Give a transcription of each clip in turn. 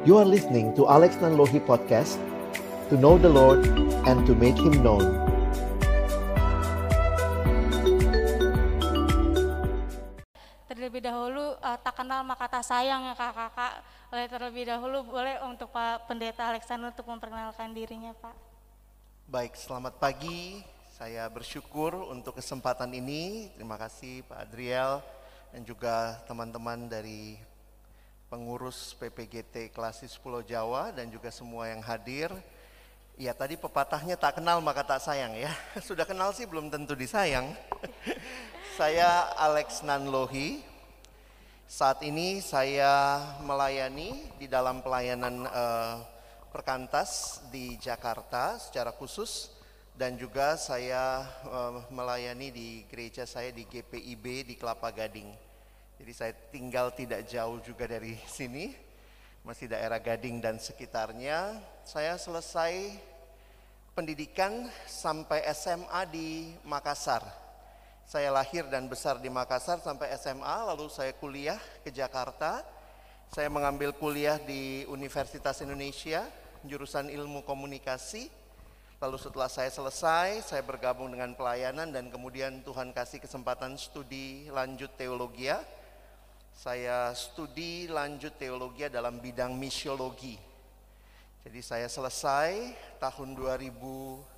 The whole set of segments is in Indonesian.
You are listening to Alex Nanlohi Podcast To know the Lord and to make Him known Terlebih dahulu uh, tak kenal maka tak sayang ya kakak-kakak Oleh terlebih dahulu boleh untuk Pak Pendeta Alexander untuk memperkenalkan dirinya Pak Baik, selamat pagi. Saya bersyukur untuk kesempatan ini. Terima kasih Pak Adriel dan juga teman-teman dari pengurus PPGT Klasis Pulau Jawa dan juga semua yang hadir. Ya tadi pepatahnya tak kenal maka tak sayang ya. Sudah kenal sih belum tentu disayang. saya Alex Nanlohi. Saat ini saya melayani di dalam pelayanan eh, perkantas di Jakarta secara khusus dan juga saya eh, melayani di gereja saya di GPIB di Kelapa Gading. Jadi saya tinggal tidak jauh juga dari sini, masih daerah Gading dan sekitarnya. Saya selesai pendidikan sampai SMA di Makassar. Saya lahir dan besar di Makassar sampai SMA, lalu saya kuliah ke Jakarta. Saya mengambil kuliah di Universitas Indonesia, jurusan ilmu komunikasi. Lalu setelah saya selesai, saya bergabung dengan pelayanan dan kemudian Tuhan kasih kesempatan studi lanjut teologi. Saya studi lanjut teologi dalam bidang misiologi. Jadi saya selesai tahun 2005,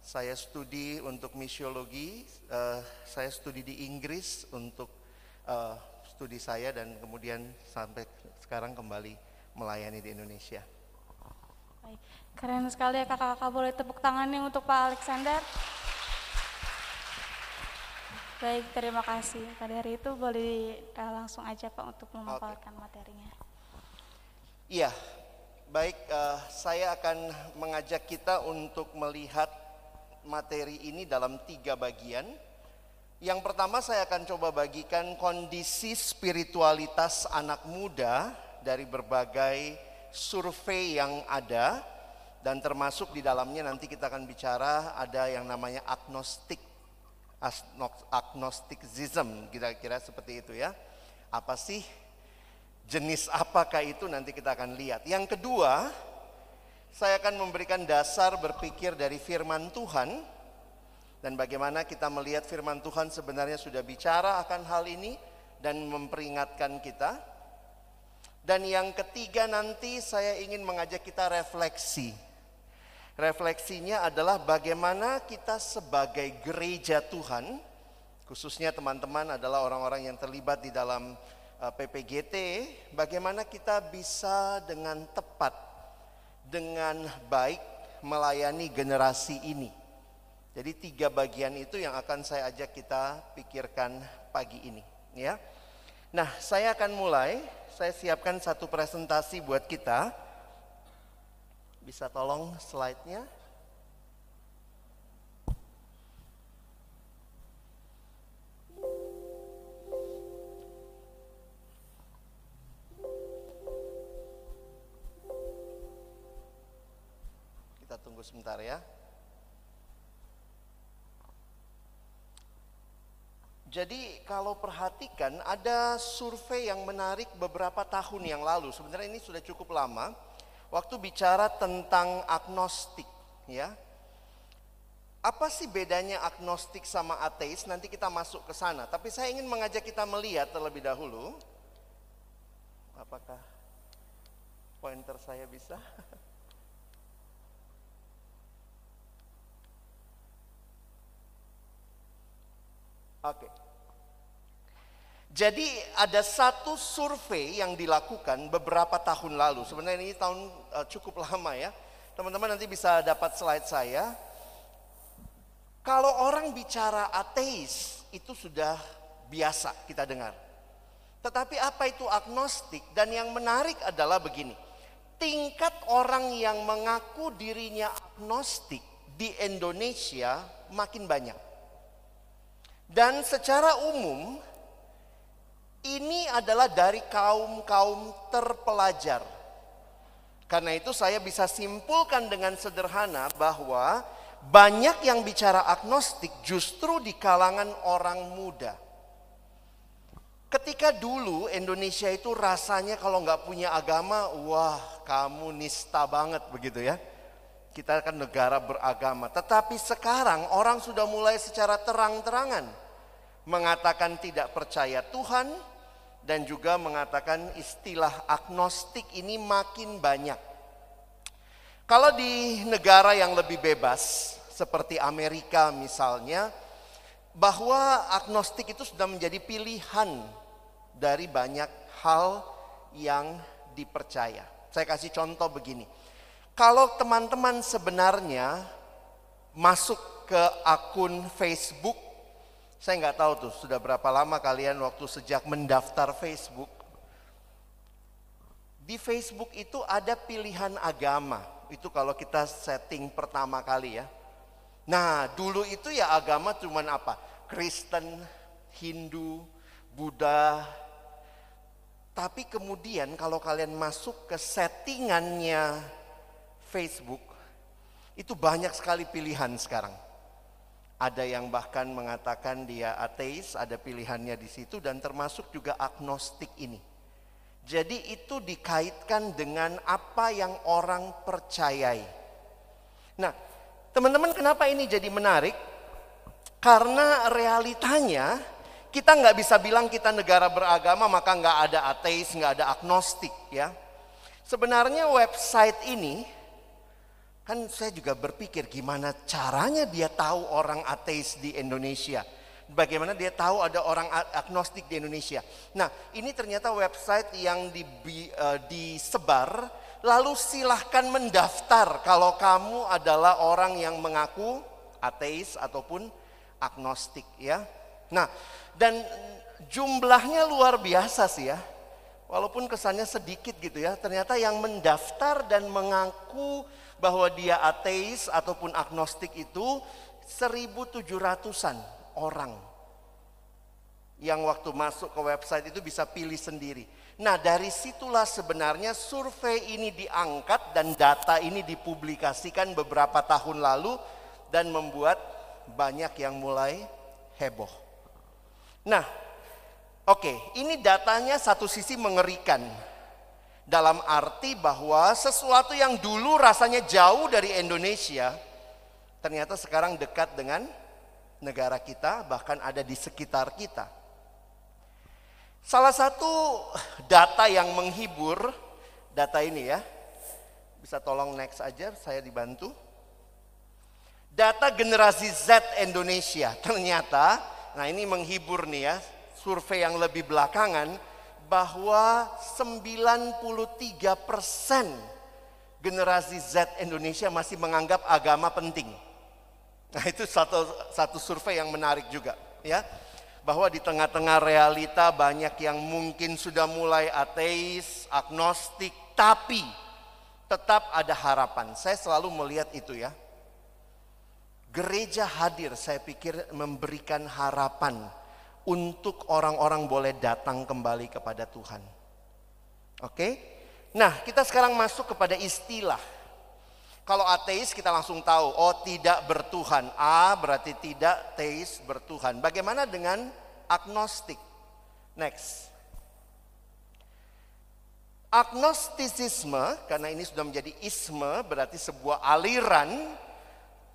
saya studi untuk misiologi, uh, saya studi di Inggris untuk uh, studi saya dan kemudian sampai sekarang kembali melayani di Indonesia. Keren sekali ya kakak-kakak boleh tepuk tangannya untuk Pak Alexander. Baik, terima kasih. Pada hari itu boleh uh, langsung aja Pak untuk memaparkan materinya. Iya, baik. Uh, saya akan mengajak kita untuk melihat materi ini dalam tiga bagian. Yang pertama saya akan coba bagikan kondisi spiritualitas anak muda dari berbagai survei yang ada dan termasuk di dalamnya nanti kita akan bicara ada yang namanya agnostik agnosticism kira-kira seperti itu ya. Apa sih jenis apakah itu nanti kita akan lihat. Yang kedua, saya akan memberikan dasar berpikir dari firman Tuhan dan bagaimana kita melihat firman Tuhan sebenarnya sudah bicara akan hal ini dan memperingatkan kita. Dan yang ketiga nanti saya ingin mengajak kita refleksi. Refleksinya adalah bagaimana kita sebagai gereja Tuhan, khususnya teman-teman adalah orang-orang yang terlibat di dalam uh, PPGT, bagaimana kita bisa dengan tepat, dengan baik melayani generasi ini. Jadi tiga bagian itu yang akan saya ajak kita pikirkan pagi ini, ya. Nah, saya akan mulai. Saya siapkan satu presentasi buat kita. Bisa tolong slide-nya? Kita tunggu sebentar ya. Jadi kalau perhatikan ada survei yang menarik beberapa tahun yang lalu. Sebenarnya ini sudah cukup lama. Waktu bicara tentang agnostik, ya. Apa sih bedanya agnostik sama ateis? Nanti kita masuk ke sana. Tapi saya ingin mengajak kita melihat terlebih dahulu. Apakah pointer saya bisa? Oke. Jadi ada satu survei yang dilakukan beberapa tahun lalu. Sebenarnya ini tahun uh, cukup lama ya. Teman-teman nanti bisa dapat slide saya. Kalau orang bicara ateis itu sudah biasa kita dengar. Tetapi apa itu agnostik dan yang menarik adalah begini. Tingkat orang yang mengaku dirinya agnostik di Indonesia makin banyak. Dan secara umum ini adalah dari kaum-kaum terpelajar. Karena itu saya bisa simpulkan dengan sederhana bahwa banyak yang bicara agnostik justru di kalangan orang muda. Ketika dulu Indonesia itu rasanya kalau nggak punya agama, wah kamu nista banget begitu ya. Kita kan negara beragama. Tetapi sekarang orang sudah mulai secara terang-terangan mengatakan tidak percaya Tuhan dan juga mengatakan istilah agnostik ini makin banyak. Kalau di negara yang lebih bebas seperti Amerika misalnya, bahwa agnostik itu sudah menjadi pilihan dari banyak hal yang dipercaya. Saya kasih contoh begini. Kalau teman-teman sebenarnya masuk ke akun Facebook, saya nggak tahu tuh sudah berapa lama kalian waktu sejak mendaftar Facebook. Di Facebook itu ada pilihan agama. Itu kalau kita setting pertama kali ya. Nah dulu itu ya agama cuman apa? Kristen, Hindu, Buddha, tapi kemudian kalau kalian masuk ke settingannya Facebook, itu banyak sekali pilihan sekarang. Ada yang bahkan mengatakan dia ateis, ada pilihannya di situ dan termasuk juga agnostik ini. Jadi itu dikaitkan dengan apa yang orang percayai. Nah, teman-teman kenapa ini jadi menarik? Karena realitanya kita nggak bisa bilang kita negara beragama maka nggak ada ateis, nggak ada agnostik ya. Sebenarnya website ini kan saya juga berpikir gimana caranya dia tahu orang ateis di Indonesia. Bagaimana dia tahu ada orang agnostik di Indonesia. Nah ini ternyata website yang di, uh, disebar lalu silahkan mendaftar kalau kamu adalah orang yang mengaku ateis ataupun agnostik ya. Nah dan jumlahnya luar biasa sih ya. Walaupun kesannya sedikit gitu ya, ternyata yang mendaftar dan mengaku bahwa dia ateis ataupun agnostik itu 1700-an orang. Yang waktu masuk ke website itu bisa pilih sendiri. Nah dari situlah sebenarnya survei ini diangkat dan data ini dipublikasikan beberapa tahun lalu dan membuat banyak yang mulai heboh. Nah, oke, okay, ini datanya satu sisi mengerikan. Dalam arti bahwa sesuatu yang dulu rasanya jauh dari Indonesia, ternyata sekarang dekat dengan negara kita, bahkan ada di sekitar kita. Salah satu data yang menghibur, data ini ya, bisa tolong next aja, saya dibantu. Data generasi Z Indonesia, ternyata Nah ini menghibur nih ya, survei yang lebih belakangan bahwa 93 persen generasi Z Indonesia masih menganggap agama penting. Nah itu satu, satu survei yang menarik juga ya. Bahwa di tengah-tengah realita banyak yang mungkin sudah mulai ateis, agnostik, tapi tetap ada harapan. Saya selalu melihat itu ya Gereja hadir saya pikir memberikan harapan untuk orang-orang boleh datang kembali kepada Tuhan. Oke? Nah, kita sekarang masuk kepada istilah. Kalau ateis kita langsung tahu, oh tidak bertuhan. A berarti tidak teis bertuhan. Bagaimana dengan agnostik? Next. Agnostisisme, karena ini sudah menjadi isme, berarti sebuah aliran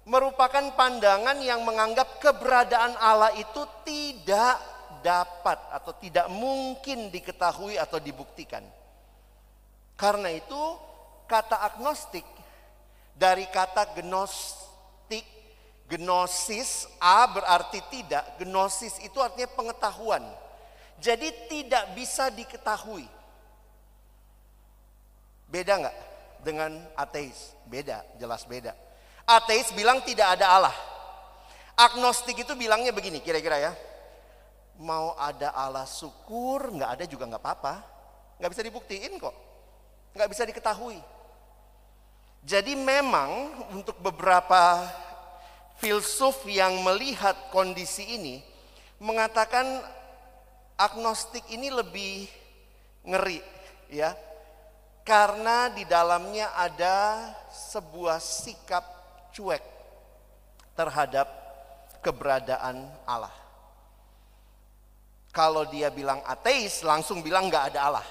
merupakan pandangan yang menganggap keberadaan Allah itu tidak dapat atau tidak mungkin diketahui atau dibuktikan. Karena itu kata agnostik dari kata gnostik, gnosis, A berarti tidak, gnosis itu artinya pengetahuan. Jadi tidak bisa diketahui. Beda nggak dengan ateis? Beda, jelas beda. Ateis bilang tidak ada Allah. Agnostik itu bilangnya begini kira-kira ya. Mau ada Allah syukur, nggak ada juga nggak apa-apa. Nggak bisa dibuktiin kok. Nggak bisa diketahui. Jadi memang untuk beberapa filsuf yang melihat kondisi ini mengatakan agnostik ini lebih ngeri ya karena di dalamnya ada sebuah sikap cuek terhadap keberadaan Allah. kalau dia bilang ateis langsung bilang nggak ada Allah.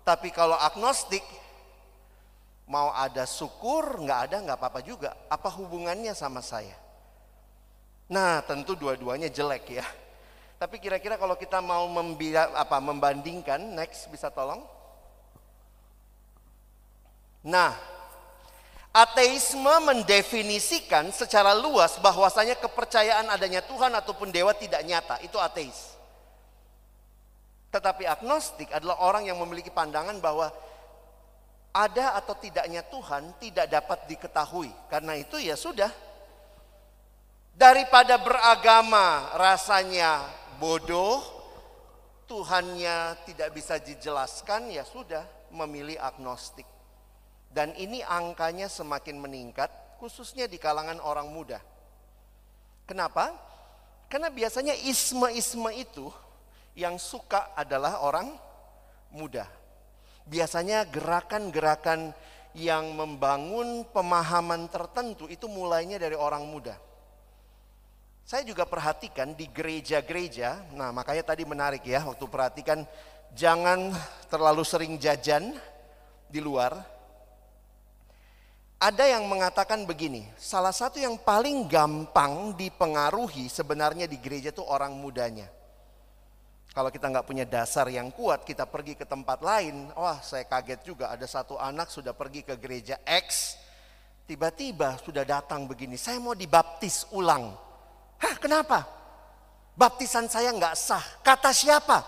Tapi kalau agnostik mau ada syukur nggak ada nggak apa-apa juga. Apa hubungannya sama saya? Nah tentu dua-duanya jelek ya. Tapi kira-kira kalau kita mau membila, apa, membandingkan, next bisa tolong? Nah, ateisme mendefinisikan secara luas bahwasanya kepercayaan adanya Tuhan ataupun dewa tidak nyata. Itu ateis. Tetapi agnostik adalah orang yang memiliki pandangan bahwa ada atau tidaknya Tuhan tidak dapat diketahui. Karena itu ya sudah. Daripada beragama rasanya bodoh, Tuhannya tidak bisa dijelaskan, ya sudah memilih agnostik. Dan ini angkanya semakin meningkat, khususnya di kalangan orang muda. Kenapa? Karena biasanya isme-isme itu yang suka adalah orang muda. Biasanya gerakan-gerakan yang membangun pemahaman tertentu itu mulainya dari orang muda. Saya juga perhatikan di gereja-gereja, nah makanya tadi menarik ya waktu perhatikan jangan terlalu sering jajan di luar. Ada yang mengatakan begini, salah satu yang paling gampang dipengaruhi sebenarnya di gereja itu orang mudanya. Kalau kita nggak punya dasar yang kuat, kita pergi ke tempat lain. Wah, saya kaget juga ada satu anak sudah pergi ke gereja X, tiba-tiba sudah datang begini, saya mau dibaptis ulang. Hah kenapa? Baptisan saya nggak sah. Kata siapa?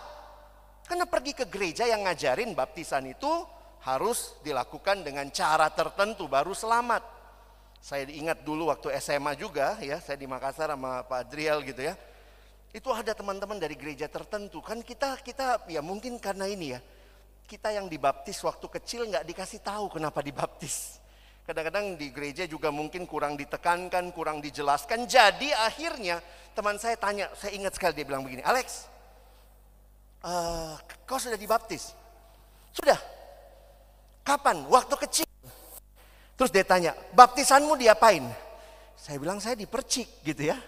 Karena pergi ke gereja yang ngajarin baptisan itu harus dilakukan dengan cara tertentu baru selamat. Saya ingat dulu waktu SMA juga ya, saya di Makassar sama Pak Adriel gitu ya. Itu ada teman-teman dari gereja tertentu. Kan kita kita ya mungkin karena ini ya. Kita yang dibaptis waktu kecil nggak dikasih tahu kenapa dibaptis. Kadang-kadang di gereja juga mungkin kurang ditekankan, kurang dijelaskan. Jadi akhirnya teman saya tanya, saya ingat sekali dia bilang begini, Alex, uh, kau sudah dibaptis? Sudah. Kapan? Waktu kecil. Terus dia tanya, baptisanmu diapain? Saya bilang saya dipercik gitu ya.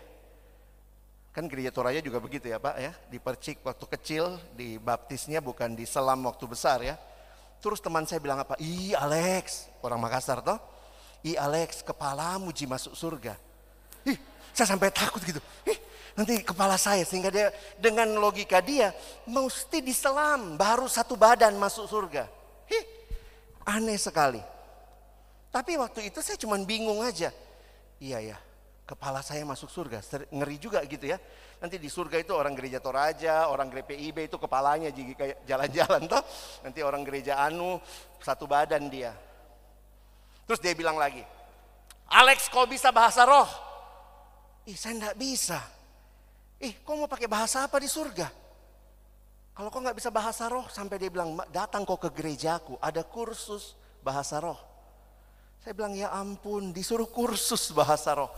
Kan gereja Toraya juga begitu ya Pak ya. Dipercik waktu kecil, dibaptisnya bukan diselam waktu besar ya. Terus teman saya bilang apa? Ih Alex, orang Makassar toh. Ih Alex, kepalamu ji masuk surga. Ih, saya sampai takut gitu. Ih, nanti kepala saya sehingga dia dengan logika dia mesti diselam baru satu badan masuk surga. Ih, aneh sekali. Tapi waktu itu saya cuma bingung aja. Iya ya, kepala saya masuk surga. Ngeri juga gitu ya. Nanti di surga itu orang gereja Toraja, orang gereja PIB itu kepalanya jadi kayak jalan-jalan toh. Nanti orang gereja Anu satu badan dia. Terus dia bilang lagi, Alex kau bisa bahasa roh? Ih saya enggak bisa. Ih kau mau pakai bahasa apa di surga? Kalau kau nggak bisa bahasa roh, sampai dia bilang, datang kau ke gerejaku, ada kursus bahasa roh. Saya bilang, ya ampun, disuruh kursus bahasa roh.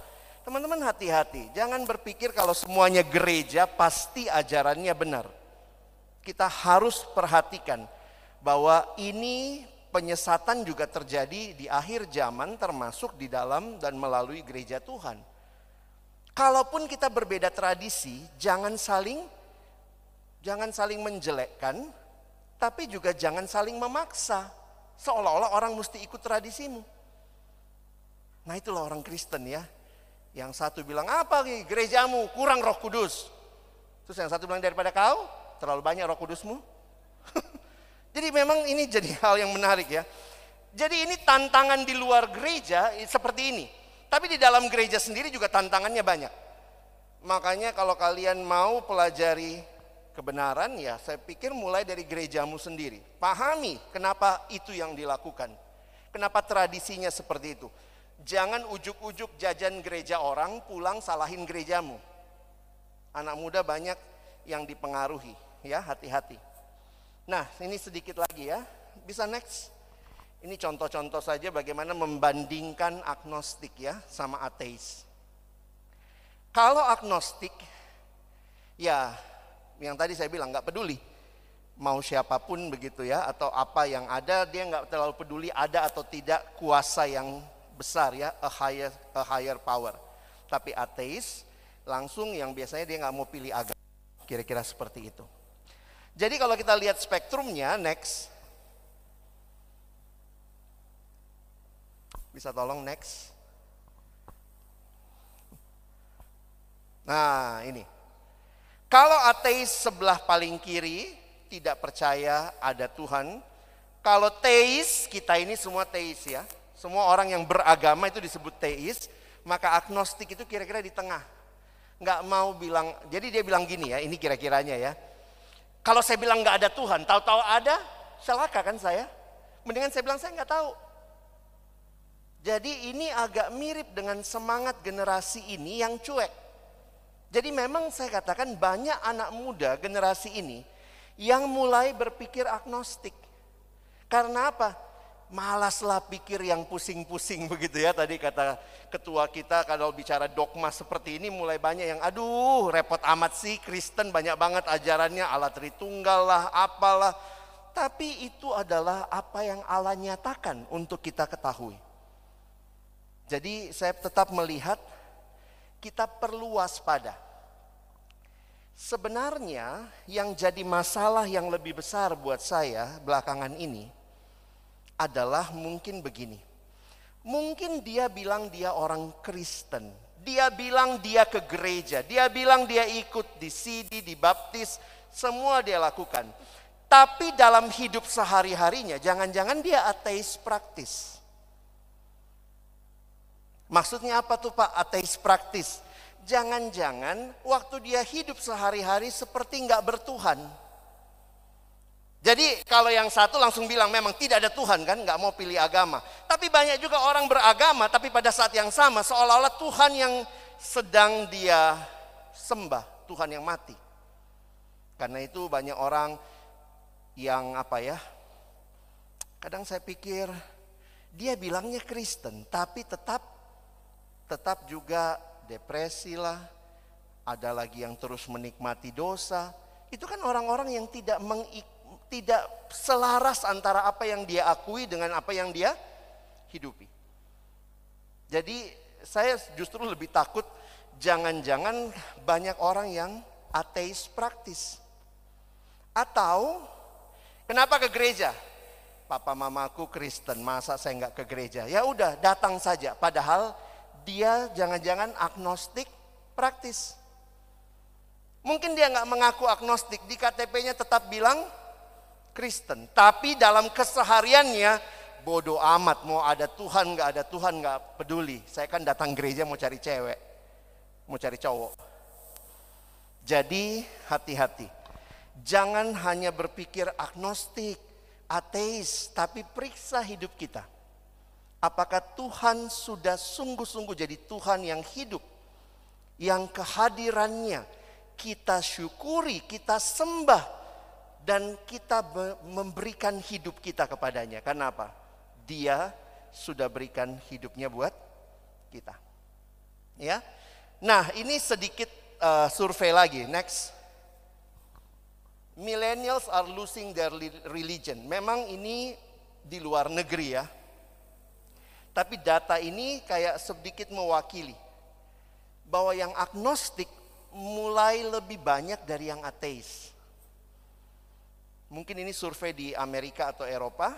Teman-teman hati-hati, jangan berpikir kalau semuanya gereja pasti ajarannya benar. Kita harus perhatikan bahwa ini penyesatan juga terjadi di akhir zaman termasuk di dalam dan melalui gereja Tuhan. Kalaupun kita berbeda tradisi, jangan saling jangan saling menjelekkan, tapi juga jangan saling memaksa. Seolah-olah orang mesti ikut tradisimu. Nah itulah orang Kristen ya, yang satu bilang, apa nih gerejamu kurang roh kudus. Terus yang satu bilang, daripada kau terlalu banyak roh kudusmu. jadi memang ini jadi hal yang menarik ya. Jadi ini tantangan di luar gereja seperti ini. Tapi di dalam gereja sendiri juga tantangannya banyak. Makanya kalau kalian mau pelajari kebenaran ya saya pikir mulai dari gerejamu sendiri. Pahami kenapa itu yang dilakukan. Kenapa tradisinya seperti itu. Jangan ujuk-ujuk jajan gereja orang, pulang salahin gerejamu. Anak muda banyak yang dipengaruhi, ya hati-hati. Nah, ini sedikit lagi ya. Bisa next. Ini contoh-contoh saja bagaimana membandingkan agnostik ya sama ateis. Kalau agnostik, ya yang tadi saya bilang nggak peduli mau siapa pun begitu ya atau apa yang ada dia nggak terlalu peduli ada atau tidak kuasa yang besar ya, a higher a higher power. Tapi ateis langsung yang biasanya dia nggak mau pilih agama. Kira-kira seperti itu. Jadi kalau kita lihat spektrumnya, next. Bisa tolong next. Nah ini. Kalau ateis sebelah paling kiri tidak percaya ada Tuhan. Kalau teis, kita ini semua teis ya. Semua orang yang beragama itu disebut teis. Maka agnostik itu kira-kira di tengah. Nggak mau bilang, jadi dia bilang gini ya, ini kira-kiranya ya. Kalau saya bilang nggak ada Tuhan, tahu-tahu ada, celaka kan saya. Mendingan saya bilang saya nggak tahu. Jadi ini agak mirip dengan semangat generasi ini yang cuek. Jadi memang saya katakan banyak anak muda generasi ini yang mulai berpikir agnostik. Karena apa? Malaslah pikir yang pusing-pusing begitu ya. Tadi kata ketua kita kalau bicara dogma seperti ini mulai banyak yang aduh repot amat sih Kristen banyak banget ajarannya Allah Tritunggal lah apalah. Tapi itu adalah apa yang Allah nyatakan untuk kita ketahui. Jadi saya tetap melihat kita perlu waspada. Sebenarnya yang jadi masalah yang lebih besar buat saya belakangan ini adalah mungkin begini. Mungkin dia bilang dia orang Kristen. Dia bilang dia ke gereja. Dia bilang dia ikut di CD, di baptis. Semua dia lakukan. Tapi dalam hidup sehari-harinya jangan-jangan dia ateis praktis. Maksudnya apa tuh Pak ateis praktis? Jangan-jangan waktu dia hidup sehari-hari seperti nggak bertuhan. Jadi kalau yang satu langsung bilang memang tidak ada Tuhan kan, nggak mau pilih agama. Tapi banyak juga orang beragama, tapi pada saat yang sama seolah-olah Tuhan yang sedang dia sembah, Tuhan yang mati. Karena itu banyak orang yang apa ya, kadang saya pikir dia bilangnya Kristen, tapi tetap tetap juga depresi lah, ada lagi yang terus menikmati dosa. Itu kan orang-orang yang tidak mengik, tidak selaras antara apa yang dia akui dengan apa yang dia hidupi. Jadi saya justru lebih takut jangan-jangan banyak orang yang ateis praktis. Atau kenapa ke gereja? Papa mamaku Kristen, masa saya nggak ke gereja? Ya udah datang saja. Padahal dia jangan-jangan agnostik praktis. Mungkin dia nggak mengaku agnostik, di KTP-nya tetap bilang Kristen. Tapi dalam kesehariannya bodoh amat, mau ada Tuhan nggak ada Tuhan nggak peduli. Saya kan datang gereja mau cari cewek, mau cari cowok. Jadi hati-hati. Jangan hanya berpikir agnostik, ateis, tapi periksa hidup kita Apakah Tuhan sudah sungguh-sungguh jadi Tuhan yang hidup, yang kehadirannya kita syukuri, kita sembah, dan kita memberikan hidup kita kepadanya. Karena apa? Dia sudah berikan hidupnya buat kita. Ya. Nah, ini sedikit uh, survei lagi. Next. Millennials are losing their religion. Memang ini di luar negeri ya tapi data ini kayak sedikit mewakili bahwa yang agnostik mulai lebih banyak dari yang ateis. Mungkin ini survei di Amerika atau Eropa.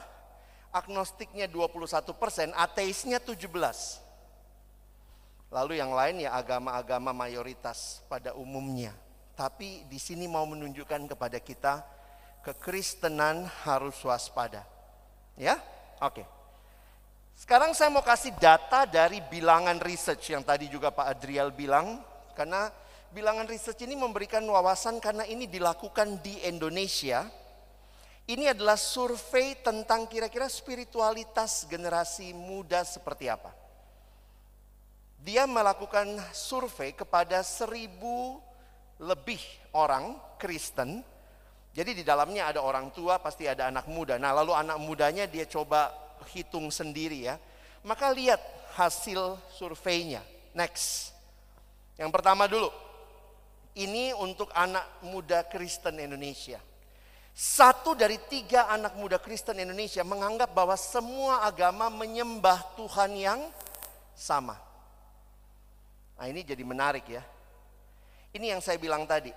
Agnostiknya 21 persen, ateisnya 17. Lalu yang lain ya agama-agama mayoritas pada umumnya. Tapi di sini mau menunjukkan kepada kita kekristenan harus waspada. Ya? Oke. Okay. Sekarang saya mau kasih data dari bilangan research yang tadi juga Pak Adriel bilang. Karena bilangan research ini memberikan wawasan karena ini dilakukan di Indonesia. Ini adalah survei tentang kira-kira spiritualitas generasi muda seperti apa. Dia melakukan survei kepada seribu lebih orang Kristen. Jadi di dalamnya ada orang tua, pasti ada anak muda. Nah lalu anak mudanya dia coba hitung sendiri ya. Maka lihat hasil surveinya. Next. Yang pertama dulu. Ini untuk anak muda Kristen Indonesia. Satu dari tiga anak muda Kristen Indonesia menganggap bahwa semua agama menyembah Tuhan yang sama. Nah ini jadi menarik ya. Ini yang saya bilang tadi.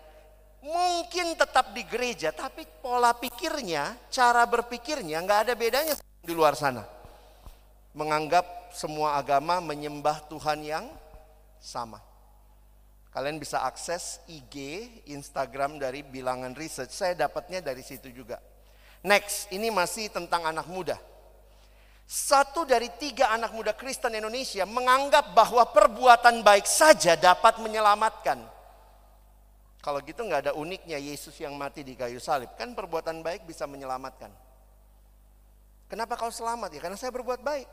mungkin tetap di gereja, tapi pola pikirnya, cara berpikirnya nggak ada bedanya di luar sana. Menganggap semua agama menyembah Tuhan yang sama. Kalian bisa akses IG, Instagram dari Bilangan Research. Saya dapatnya dari situ juga. Next, ini masih tentang anak muda. Satu dari tiga anak muda Kristen Indonesia menganggap bahwa perbuatan baik saja dapat menyelamatkan. Kalau gitu nggak ada uniknya Yesus yang mati di kayu salib. Kan perbuatan baik bisa menyelamatkan. Kenapa kau selamat ya? Karena saya berbuat baik.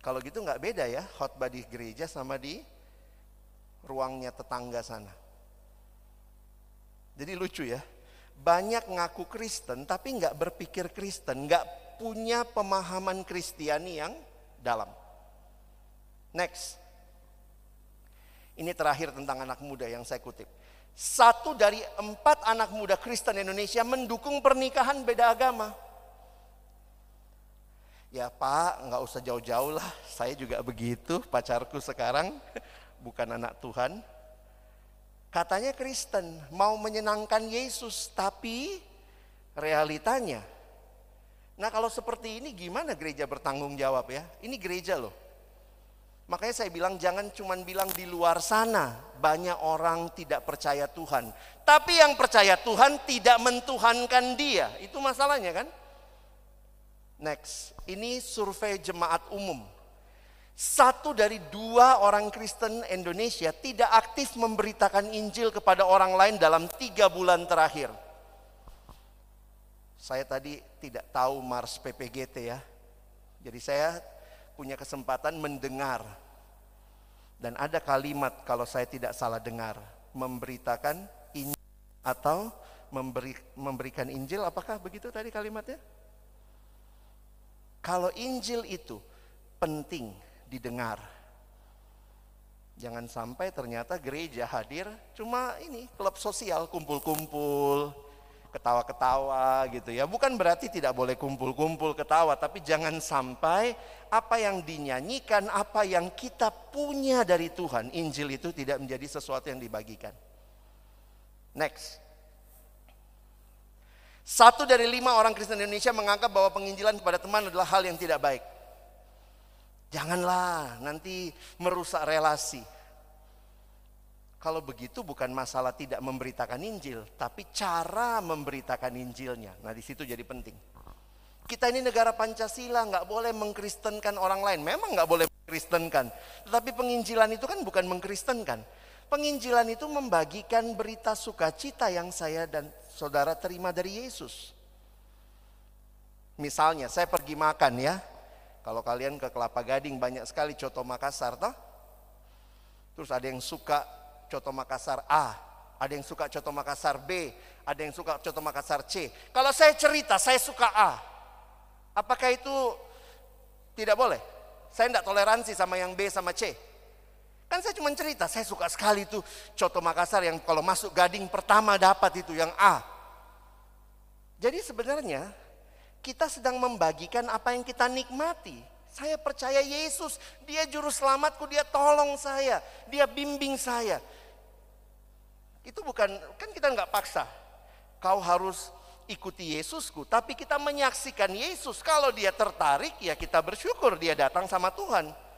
Kalau gitu nggak beda ya khotbah di gereja sama di ruangnya tetangga sana. Jadi lucu ya. Banyak ngaku Kristen tapi nggak berpikir Kristen, nggak punya pemahaman Kristiani yang dalam. Next. Ini terakhir tentang anak muda yang saya kutip. Satu dari empat anak muda Kristen Indonesia mendukung pernikahan beda agama. Ya pak, nggak usah jauh-jauh lah. Saya juga begitu, pacarku sekarang bukan anak Tuhan. Katanya Kristen, mau menyenangkan Yesus, tapi realitanya. Nah kalau seperti ini gimana gereja bertanggung jawab ya? Ini gereja loh. Makanya saya bilang jangan cuma bilang di luar sana banyak orang tidak percaya Tuhan. Tapi yang percaya Tuhan tidak mentuhankan dia. Itu masalahnya kan? Next, ini survei jemaat umum. Satu dari dua orang Kristen Indonesia tidak aktif memberitakan Injil kepada orang lain dalam tiga bulan terakhir. Saya tadi tidak tahu Mars PPGT ya. Jadi saya punya kesempatan mendengar. Dan ada kalimat kalau saya tidak salah dengar, memberitakan Injil atau memberi, memberikan Injil, apakah begitu tadi kalimatnya? Kalau Injil itu penting didengar. Jangan sampai ternyata gereja hadir cuma ini klub sosial kumpul-kumpul, ketawa-ketawa gitu ya. Bukan berarti tidak boleh kumpul-kumpul ketawa, tapi jangan sampai apa yang dinyanyikan, apa yang kita punya dari Tuhan, Injil itu tidak menjadi sesuatu yang dibagikan. Next. Satu dari lima orang Kristen Indonesia menganggap bahwa penginjilan kepada teman adalah hal yang tidak baik. Janganlah nanti merusak relasi. Kalau begitu bukan masalah tidak memberitakan Injil, tapi cara memberitakan Injilnya. Nah di situ jadi penting. Kita ini negara Pancasila, nggak boleh mengkristenkan orang lain. Memang nggak boleh mengkristenkan. Tetapi penginjilan itu kan bukan mengkristenkan. Penginjilan itu membagikan berita sukacita yang saya dan saudara terima dari Yesus. Misalnya saya pergi makan ya. Kalau kalian ke Kelapa Gading banyak sekali coto Makassar toh. Terus ada yang suka coto Makassar A, ada yang suka coto Makassar B, ada yang suka coto Makassar C. Kalau saya cerita saya suka A, apakah itu tidak boleh? Saya tidak toleransi sama yang B sama C. Kan saya cuma cerita, saya suka sekali tuh coto Makassar yang kalau masuk gading pertama dapat itu yang A. Jadi sebenarnya kita sedang membagikan apa yang kita nikmati. Saya percaya Yesus, dia juru selamatku, dia tolong saya, dia bimbing saya. Itu bukan, kan kita nggak paksa. Kau harus ikuti Yesusku, tapi kita menyaksikan Yesus. Kalau dia tertarik, ya kita bersyukur dia datang sama Tuhan.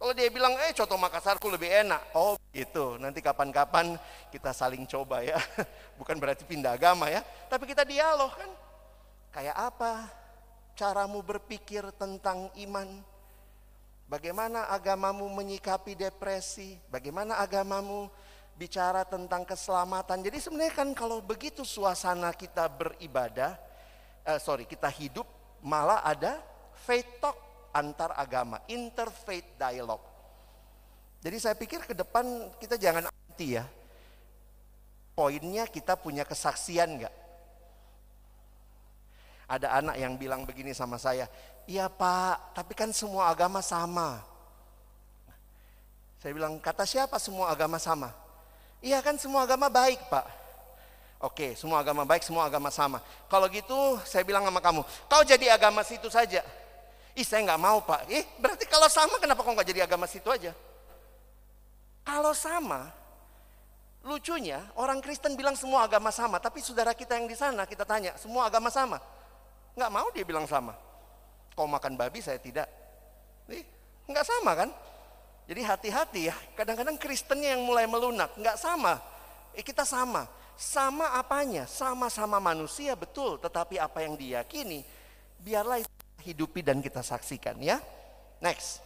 Kalau dia bilang, eh coto Makassarku lebih enak. Oh gitu, nanti kapan-kapan kita saling coba ya. Bukan berarti pindah agama ya, tapi kita dialog kan. Kayak apa caramu berpikir tentang iman? Bagaimana agamamu menyikapi depresi? Bagaimana agamamu bicara tentang keselamatan. Jadi sebenarnya kan kalau begitu suasana kita beribadah, eh, sorry kita hidup malah ada faith talk antar agama, interfaith dialogue. Jadi saya pikir ke depan kita jangan anti ya. Poinnya kita punya kesaksian nggak? Ada anak yang bilang begini sama saya, iya pak, tapi kan semua agama sama. Saya bilang, kata siapa semua agama sama? Iya kan semua agama baik pak. Oke, semua agama baik, semua agama sama. Kalau gitu saya bilang sama kamu, kau jadi agama situ saja. Ih saya nggak mau pak. Ih berarti kalau sama kenapa kau nggak jadi agama situ aja? Kalau sama, Lucunya, orang Kristen bilang semua agama sama, tapi saudara kita yang di sana kita tanya, semua agama sama. Nggak mau dia bilang sama. Kau makan babi, saya tidak. Nih, nggak sama kan? Jadi hati-hati ya, kadang-kadang Kristennya yang mulai melunak, nggak sama. Eh, kita sama. Sama apanya? Sama-sama manusia, betul. Tetapi apa yang diyakini, biarlah itu hidupi dan kita saksikan ya. Next.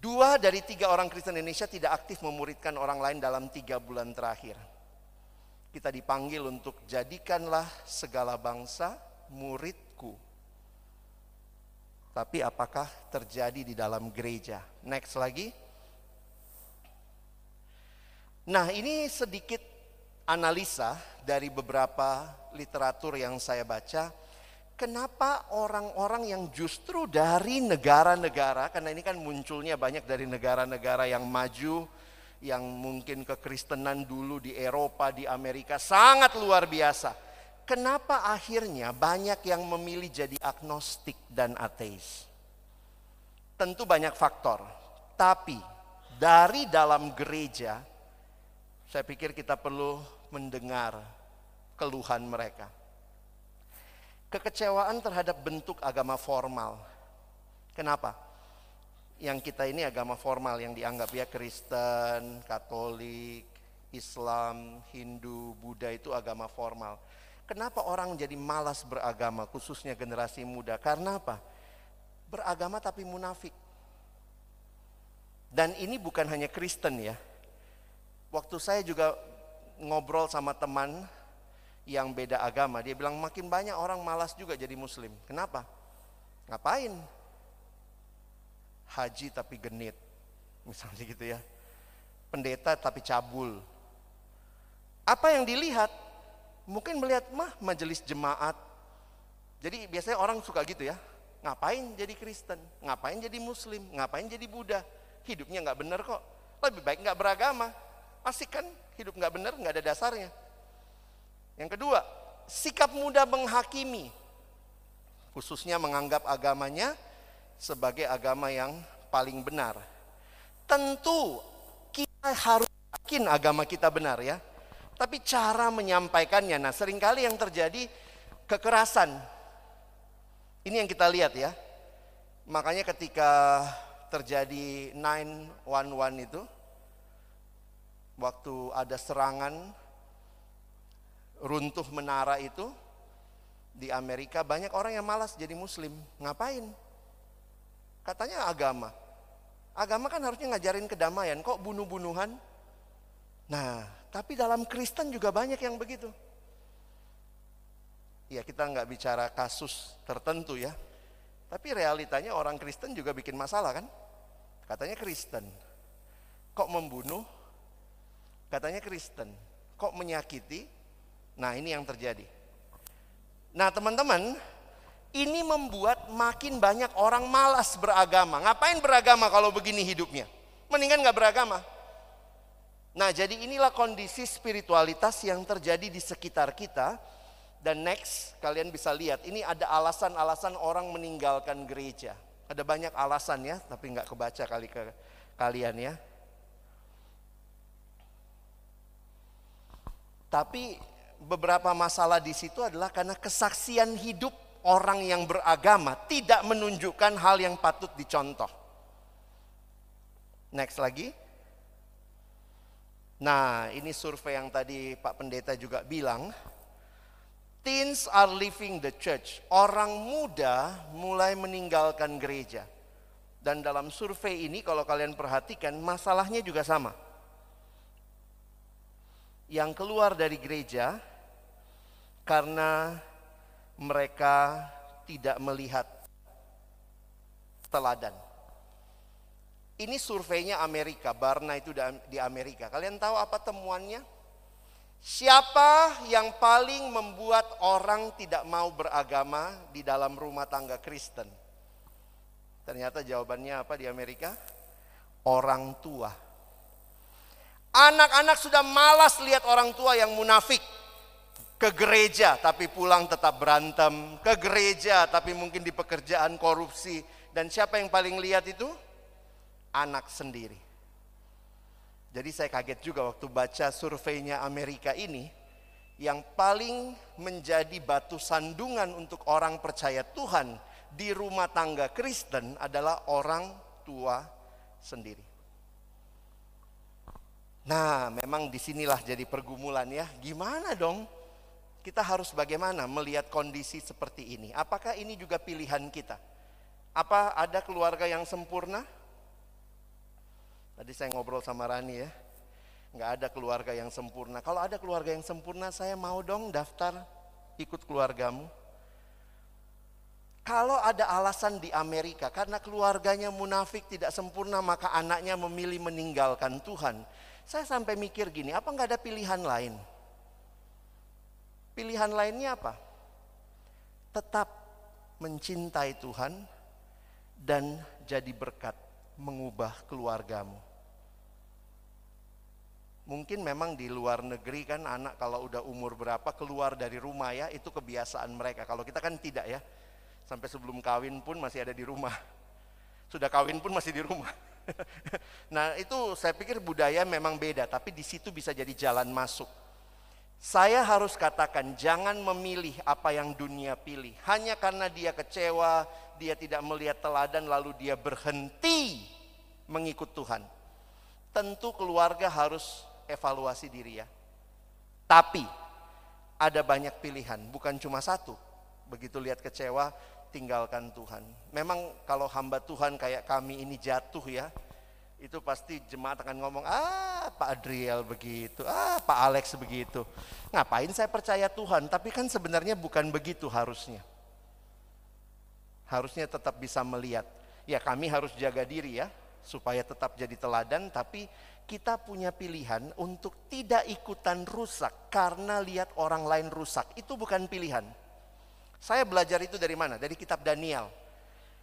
Dua dari tiga orang Kristen Indonesia tidak aktif memuridkan orang lain dalam tiga bulan terakhir. Kita dipanggil untuk jadikanlah segala bangsa muridku. Tapi apakah terjadi di dalam gereja? Next lagi. Nah ini sedikit analisa dari beberapa literatur yang saya baca kenapa orang-orang yang justru dari negara-negara, karena ini kan munculnya banyak dari negara-negara yang maju, yang mungkin kekristenan dulu di Eropa, di Amerika sangat luar biasa. Kenapa akhirnya banyak yang memilih jadi agnostik dan ateis? Tentu banyak faktor, tapi dari dalam gereja, saya pikir kita perlu mendengar keluhan mereka kekecewaan terhadap bentuk agama formal. Kenapa? Yang kita ini agama formal yang dianggap ya Kristen, Katolik, Islam, Hindu, Buddha itu agama formal. Kenapa orang jadi malas beragama khususnya generasi muda? Karena apa? Beragama tapi munafik. Dan ini bukan hanya Kristen ya. Waktu saya juga ngobrol sama teman yang beda agama. Dia bilang makin banyak orang malas juga jadi muslim. Kenapa? Ngapain? Haji tapi genit. Misalnya gitu ya. Pendeta tapi cabul. Apa yang dilihat? Mungkin melihat mah majelis jemaat. Jadi biasanya orang suka gitu ya. Ngapain jadi Kristen? Ngapain jadi Muslim? Ngapain jadi Buddha? Hidupnya nggak benar kok. Lebih baik nggak beragama. Asik kan? Hidup nggak benar, nggak ada dasarnya. Yang kedua, sikap mudah menghakimi. Khususnya menganggap agamanya sebagai agama yang paling benar. Tentu kita harus yakin agama kita benar ya. Tapi cara menyampaikannya, nah sering kali yang terjadi kekerasan. Ini yang kita lihat ya. Makanya ketika terjadi 911 itu, waktu ada serangan runtuh menara itu di Amerika banyak orang yang malas jadi muslim. Ngapain? Katanya agama. Agama kan harusnya ngajarin kedamaian, kok bunuh-bunuhan? Nah, tapi dalam Kristen juga banyak yang begitu. Ya kita nggak bicara kasus tertentu ya. Tapi realitanya orang Kristen juga bikin masalah kan? Katanya Kristen. Kok membunuh? Katanya Kristen. Kok menyakiti? Nah, ini yang terjadi. Nah, teman-teman, ini membuat makin banyak orang malas beragama. Ngapain beragama kalau begini hidupnya? Mendingan nggak beragama. Nah, jadi inilah kondisi spiritualitas yang terjadi di sekitar kita. Dan next, kalian bisa lihat, ini ada alasan-alasan orang meninggalkan gereja. Ada banyak alasan ya, tapi nggak kebaca kali ke kalian ya. Tapi beberapa masalah di situ adalah karena kesaksian hidup orang yang beragama tidak menunjukkan hal yang patut dicontoh. Next lagi. Nah, ini survei yang tadi Pak Pendeta juga bilang. Teens are leaving the church. Orang muda mulai meninggalkan gereja. Dan dalam survei ini kalau kalian perhatikan masalahnya juga sama. Yang keluar dari gereja karena mereka tidak melihat teladan. Ini surveinya Amerika, Barna itu di Amerika. Kalian tahu apa temuannya? Siapa yang paling membuat orang tidak mau beragama di dalam rumah tangga Kristen? Ternyata jawabannya apa di Amerika? Orang tua. Anak-anak sudah malas lihat orang tua yang munafik ke gereja tapi pulang tetap berantem, ke gereja tapi mungkin di pekerjaan korupsi. Dan siapa yang paling lihat itu? Anak sendiri. Jadi saya kaget juga waktu baca surveinya Amerika ini, yang paling menjadi batu sandungan untuk orang percaya Tuhan di rumah tangga Kristen adalah orang tua sendiri. Nah, memang di sinilah jadi pergumulan ya. Gimana dong? Kita harus bagaimana melihat kondisi seperti ini? Apakah ini juga pilihan kita? Apa ada keluarga yang sempurna? Tadi saya ngobrol sama Rani ya, nggak ada keluarga yang sempurna. Kalau ada keluarga yang sempurna, saya mau dong daftar ikut keluargamu. Kalau ada alasan di Amerika karena keluarganya munafik tidak sempurna maka anaknya memilih meninggalkan Tuhan. Saya sampai mikir gini, apa nggak ada pilihan lain? Pilihan lainnya apa? Tetap mencintai Tuhan dan jadi berkat mengubah keluargamu. Mungkin memang di luar negeri kan anak kalau udah umur berapa keluar dari rumah ya itu kebiasaan mereka. Kalau kita kan tidak ya. Sampai sebelum kawin pun masih ada di rumah. Sudah kawin pun masih di rumah. nah itu saya pikir budaya memang beda tapi di situ bisa jadi jalan masuk. Saya harus katakan jangan memilih apa yang dunia pilih. Hanya karena dia kecewa, dia tidak melihat teladan lalu dia berhenti mengikut Tuhan. Tentu keluarga harus evaluasi diri ya. Tapi ada banyak pilihan, bukan cuma satu. Begitu lihat kecewa, tinggalkan Tuhan. Memang kalau hamba Tuhan kayak kami ini jatuh ya, itu pasti jemaat akan ngomong, ah Pak Adriel begitu, ah Pak Alex begitu. Ngapain saya percaya Tuhan? Tapi kan sebenarnya bukan begitu harusnya. Harusnya tetap bisa melihat. Ya kami harus jaga diri ya, supaya tetap jadi teladan, tapi kita punya pilihan untuk tidak ikutan rusak karena lihat orang lain rusak. Itu bukan pilihan. Saya belajar itu dari mana? Dari kitab Daniel.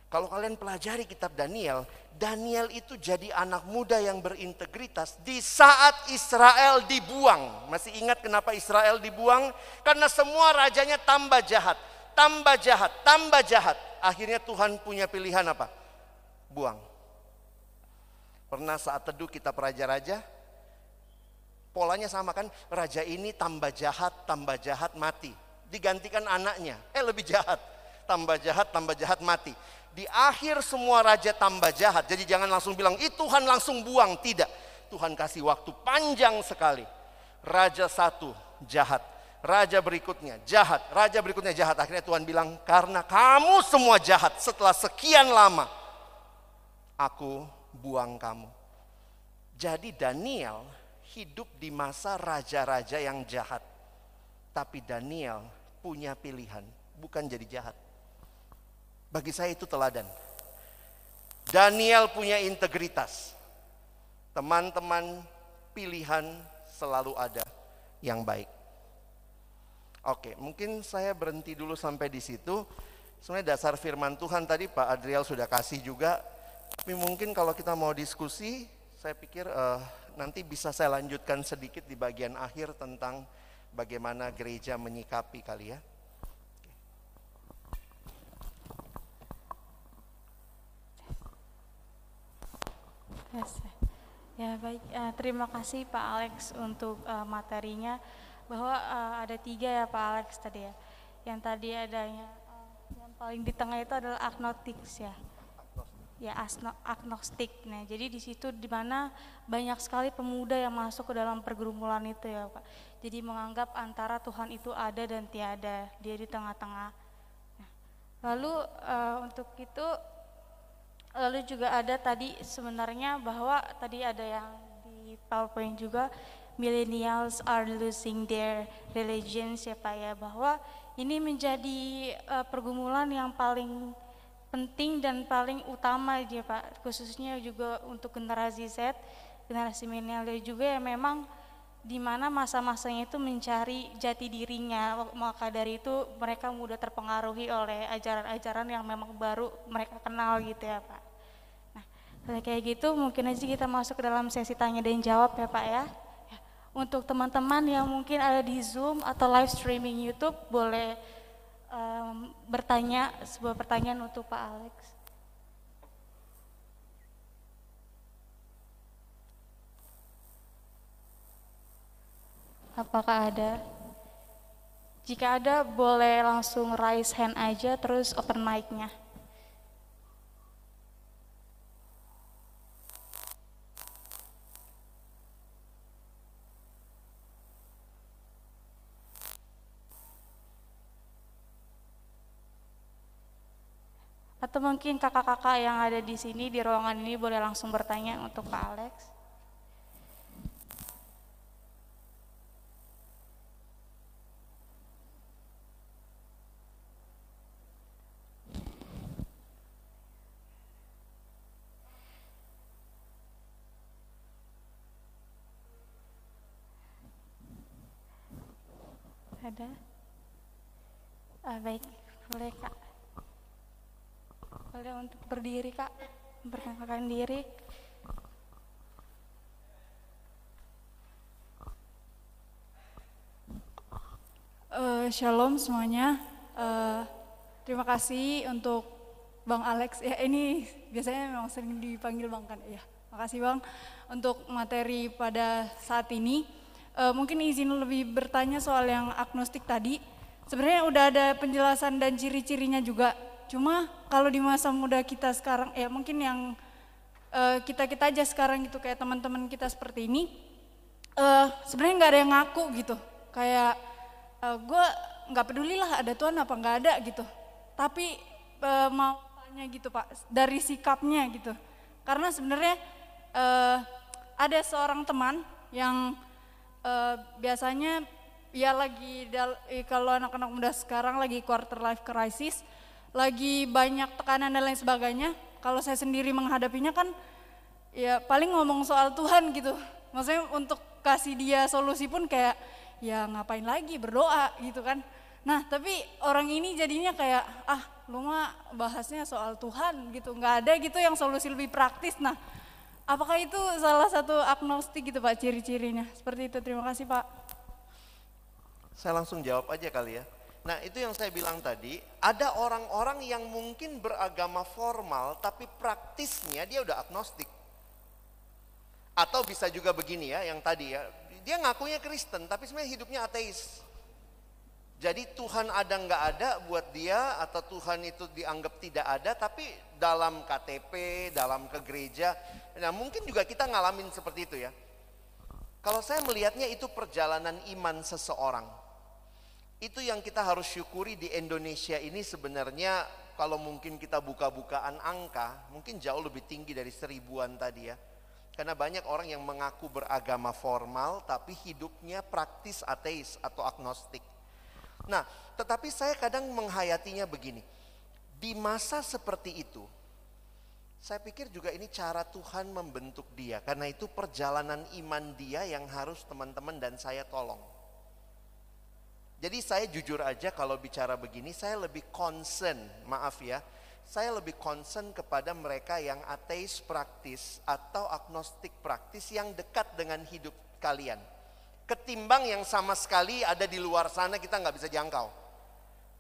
Kalau kalian pelajari kitab Daniel, Daniel itu jadi anak muda yang berintegritas di saat Israel dibuang. Masih ingat kenapa Israel dibuang? Karena semua rajanya tambah jahat, tambah jahat, tambah jahat. Akhirnya Tuhan punya pilihan apa? Buang. Pernah saat teduh kita raja-raja, polanya sama kan, raja ini tambah jahat, tambah jahat, mati. Digantikan anaknya, eh lebih jahat. Tambah jahat, tambah jahat, mati. Di akhir semua raja tambah jahat, jadi jangan langsung bilang, itu Tuhan langsung buang. Tidak, Tuhan kasih waktu panjang sekali. Raja satu jahat, raja berikutnya jahat, raja berikutnya jahat. Akhirnya Tuhan bilang, karena kamu semua jahat setelah sekian lama, aku buang kamu. Jadi Daniel hidup di masa raja-raja yang jahat. Tapi Daniel punya pilihan, bukan jadi jahat. Bagi saya itu teladan. Daniel punya integritas. Teman-teman, pilihan selalu ada yang baik. Oke, mungkin saya berhenti dulu sampai di situ. Sebenarnya dasar firman Tuhan tadi Pak Adriel sudah kasih juga tapi mungkin kalau kita mau diskusi, saya pikir uh, nanti bisa saya lanjutkan sedikit di bagian akhir tentang bagaimana gereja menyikapi kali ya. Ya baik, uh, terima kasih Pak Alex untuk uh, materinya bahwa uh, ada tiga ya Pak Alex tadi ya. Yang tadi adanya uh, yang paling di tengah itu adalah agnostics ya ya agnostik. Nah, jadi di situ di mana banyak sekali pemuda yang masuk ke dalam pergumulan itu ya, Pak. Jadi menganggap antara Tuhan itu ada dan tiada, dia di tengah-tengah. Nah, lalu uh, untuk itu lalu juga ada tadi sebenarnya bahwa tadi ada yang di PowerPoint juga millennials are losing their religions ya Pak ya bahwa ini menjadi uh, pergumulan yang paling penting dan paling utama dia Pak, khususnya juga untuk generasi Z, generasi milenial juga yang memang di mana masa-masanya itu mencari jati dirinya, maka dari itu mereka mudah terpengaruhi oleh ajaran-ajaran yang memang baru mereka kenal gitu ya Pak. Nah, kayak gitu mungkin aja kita masuk ke dalam sesi tanya dan jawab ya Pak ya. untuk teman-teman yang mungkin ada di Zoom atau live streaming YouTube boleh um, bertanya sebuah pertanyaan untuk Pak Alex. Apakah ada? Jika ada, boleh langsung raise hand aja, terus open mic-nya. Atau mungkin kakak-kakak yang ada di sini di ruangan ini boleh langsung bertanya untuk Pak Alex. Ada? Ah, baik, boleh kak. Boleh untuk berdiri kak, memperkenalkan diri. Uh, shalom semuanya. Uh, terima kasih untuk Bang Alex. Ya ini biasanya memang sering dipanggil Bang kan. Ya, makasih Bang untuk materi pada saat ini. Uh, mungkin izin lebih bertanya soal yang agnostik tadi. Sebenarnya udah ada penjelasan dan ciri-cirinya juga. Cuma kalau di masa muda kita sekarang, ya mungkin yang kita kita aja sekarang gitu kayak teman-teman kita seperti ini, uh, sebenarnya nggak ada yang ngaku gitu. Kayak uh, gue nggak peduli lah ada Tuhan apa nggak ada gitu. Tapi uh, mau tanya gitu Pak dari sikapnya gitu. Karena sebenarnya uh, ada seorang teman yang uh, biasanya ya lagi kalau anak-anak muda sekarang lagi quarter life crisis, lagi banyak tekanan dan lain sebagainya. Kalau saya sendiri menghadapinya kan ya paling ngomong soal Tuhan gitu. Maksudnya untuk kasih dia solusi pun kayak ya ngapain lagi berdoa gitu kan. Nah tapi orang ini jadinya kayak ah lu mah bahasnya soal Tuhan gitu. Nggak ada gitu yang solusi lebih praktis. Nah apakah itu salah satu agnostik gitu Pak ciri-cirinya? Seperti itu terima kasih Pak. Saya langsung jawab aja kali ya. Nah itu yang saya bilang tadi, ada orang-orang yang mungkin beragama formal tapi praktisnya dia udah agnostik. Atau bisa juga begini ya, yang tadi ya, dia ngakunya Kristen tapi sebenarnya hidupnya ateis. Jadi Tuhan ada nggak ada buat dia atau Tuhan itu dianggap tidak ada tapi dalam KTP, dalam ke gereja, nah mungkin juga kita ngalamin seperti itu ya. Kalau saya melihatnya itu perjalanan iman seseorang itu yang kita harus syukuri di Indonesia ini sebenarnya kalau mungkin kita buka-bukaan angka, mungkin jauh lebih tinggi dari seribuan tadi ya. Karena banyak orang yang mengaku beragama formal tapi hidupnya praktis ateis atau agnostik. Nah, tetapi saya kadang menghayatinya begini. Di masa seperti itu, saya pikir juga ini cara Tuhan membentuk dia. Karena itu perjalanan iman dia yang harus teman-teman dan saya tolong. Jadi saya jujur aja kalau bicara begini saya lebih concern, maaf ya, saya lebih concern kepada mereka yang ateis praktis atau agnostik praktis yang dekat dengan hidup kalian. Ketimbang yang sama sekali ada di luar sana kita nggak bisa jangkau.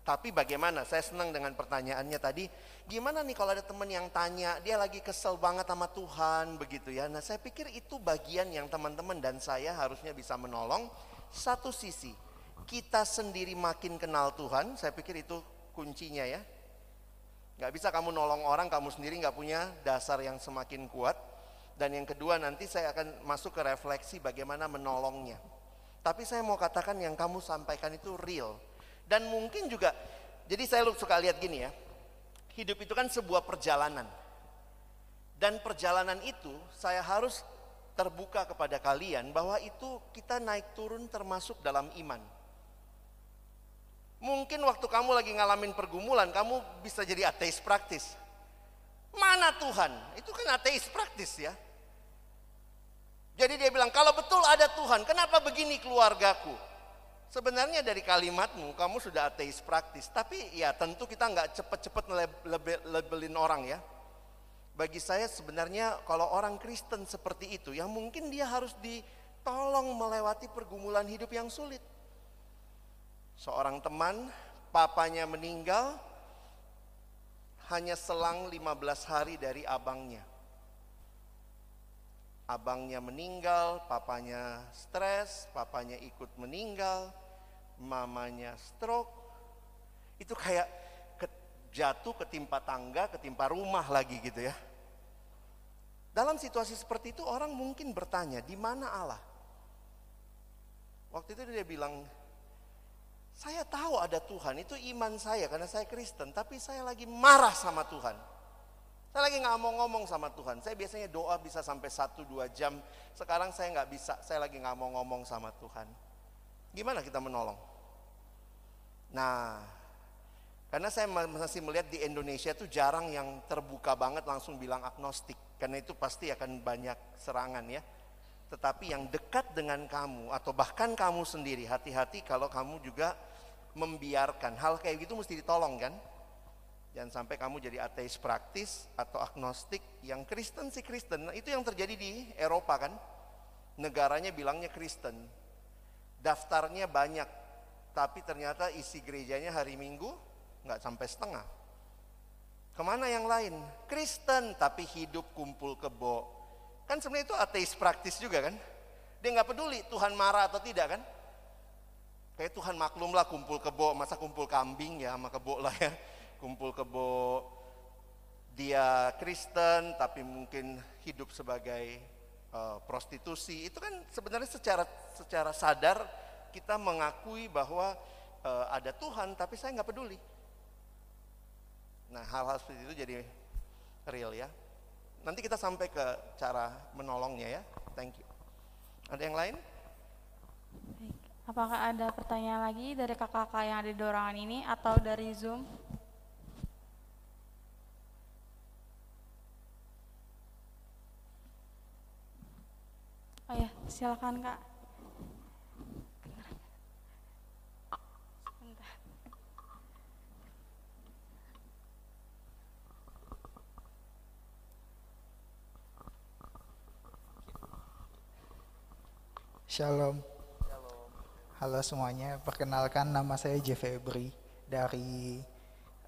Tapi bagaimana? Saya senang dengan pertanyaannya tadi. Gimana nih kalau ada teman yang tanya, dia lagi kesel banget sama Tuhan begitu ya. Nah saya pikir itu bagian yang teman-teman dan saya harusnya bisa menolong. Satu sisi, kita sendiri makin kenal Tuhan, saya pikir itu kuncinya ya. Gak bisa kamu nolong orang, kamu sendiri gak punya dasar yang semakin kuat. Dan yang kedua nanti saya akan masuk ke refleksi bagaimana menolongnya. Tapi saya mau katakan yang kamu sampaikan itu real. Dan mungkin juga, jadi saya suka lihat gini ya. Hidup itu kan sebuah perjalanan. Dan perjalanan itu saya harus terbuka kepada kalian bahwa itu kita naik turun termasuk dalam iman. Mungkin waktu kamu lagi ngalamin pergumulan, kamu bisa jadi ateis praktis. Mana Tuhan? Itu kan ateis praktis ya. Jadi dia bilang, kalau betul ada Tuhan, kenapa begini keluargaku? Sebenarnya dari kalimatmu, kamu sudah ateis praktis. Tapi ya tentu kita nggak cepet-cepet labelin orang ya. Bagi saya sebenarnya kalau orang Kristen seperti itu, ya mungkin dia harus ditolong melewati pergumulan hidup yang sulit seorang teman, papanya meninggal hanya selang 15 hari dari abangnya. abangnya meninggal, papanya stres, papanya ikut meninggal, mamanya stroke. Itu kayak jatuh ketimpa tangga, ketimpa rumah lagi gitu ya. Dalam situasi seperti itu orang mungkin bertanya, di mana Allah? Waktu itu dia bilang, saya tahu ada Tuhan, itu iman saya karena saya Kristen, tapi saya lagi marah sama Tuhan. Saya lagi nggak mau ngomong sama Tuhan. Saya biasanya doa bisa sampai 1-2 jam. Sekarang saya nggak bisa, saya lagi nggak mau ngomong sama Tuhan. Gimana kita menolong? Nah, karena saya masih melihat di Indonesia itu jarang yang terbuka banget langsung bilang agnostik. Karena itu pasti akan banyak serangan ya. Tetapi yang dekat dengan kamu atau bahkan kamu sendiri, hati-hati kalau kamu juga membiarkan. Hal kayak gitu mesti ditolong kan. Jangan sampai kamu jadi ateis praktis atau agnostik yang Kristen sih Kristen. Nah, itu yang terjadi di Eropa kan. Negaranya bilangnya Kristen. Daftarnya banyak. Tapi ternyata isi gerejanya hari Minggu nggak sampai setengah. Ke mana yang lain? Kristen tapi hidup kumpul kebo. Kan sebenarnya itu ateis praktis juga kan? Dia nggak peduli Tuhan marah atau tidak kan? Kayak Tuhan maklum lah kumpul kebo, masa kumpul kambing ya sama kebo lah ya. Kumpul kebo dia Kristen tapi mungkin hidup sebagai uh, prostitusi. Itu kan sebenarnya secara secara sadar kita mengakui bahwa uh, ada Tuhan tapi saya nggak peduli. Nah hal-hal seperti itu jadi real ya. Nanti kita sampai ke cara menolongnya ya. Thank you. Ada yang lain? Apakah ada pertanyaan lagi dari kakak-kakak yang ada di dorongan ini atau dari Zoom? Oh ya, silakan kak. Shalom. Halo semuanya, perkenalkan nama saya Jeffrey dari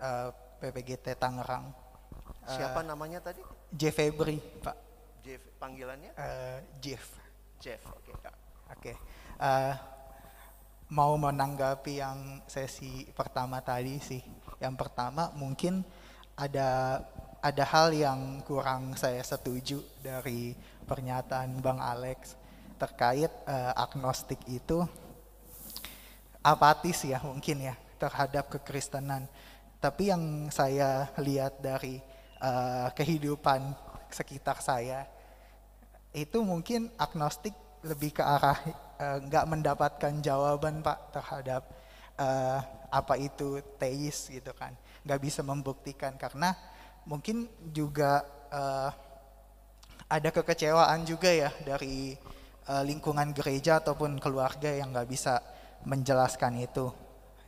uh, eh, PPGT Tangerang. Uh, Siapa namanya tadi? Jeffrey, Pak. Jeff, panggilannya? Uh, Jeff. Jeff, oke. Okay. Oke. Okay. Uh, mau menanggapi yang sesi pertama tadi sih. Yang pertama mungkin ada ada hal yang kurang saya setuju dari pernyataan Bang Alex terkait uh, agnostik itu apatis ya mungkin ya terhadap kekristenan. Tapi yang saya lihat dari uh, kehidupan sekitar saya itu mungkin agnostik lebih ke arah uh, nggak mendapatkan jawaban pak terhadap uh, apa itu teis gitu kan nggak bisa membuktikan karena mungkin juga uh, ada kekecewaan juga ya dari uh, lingkungan gereja ataupun keluarga yang nggak bisa menjelaskan itu.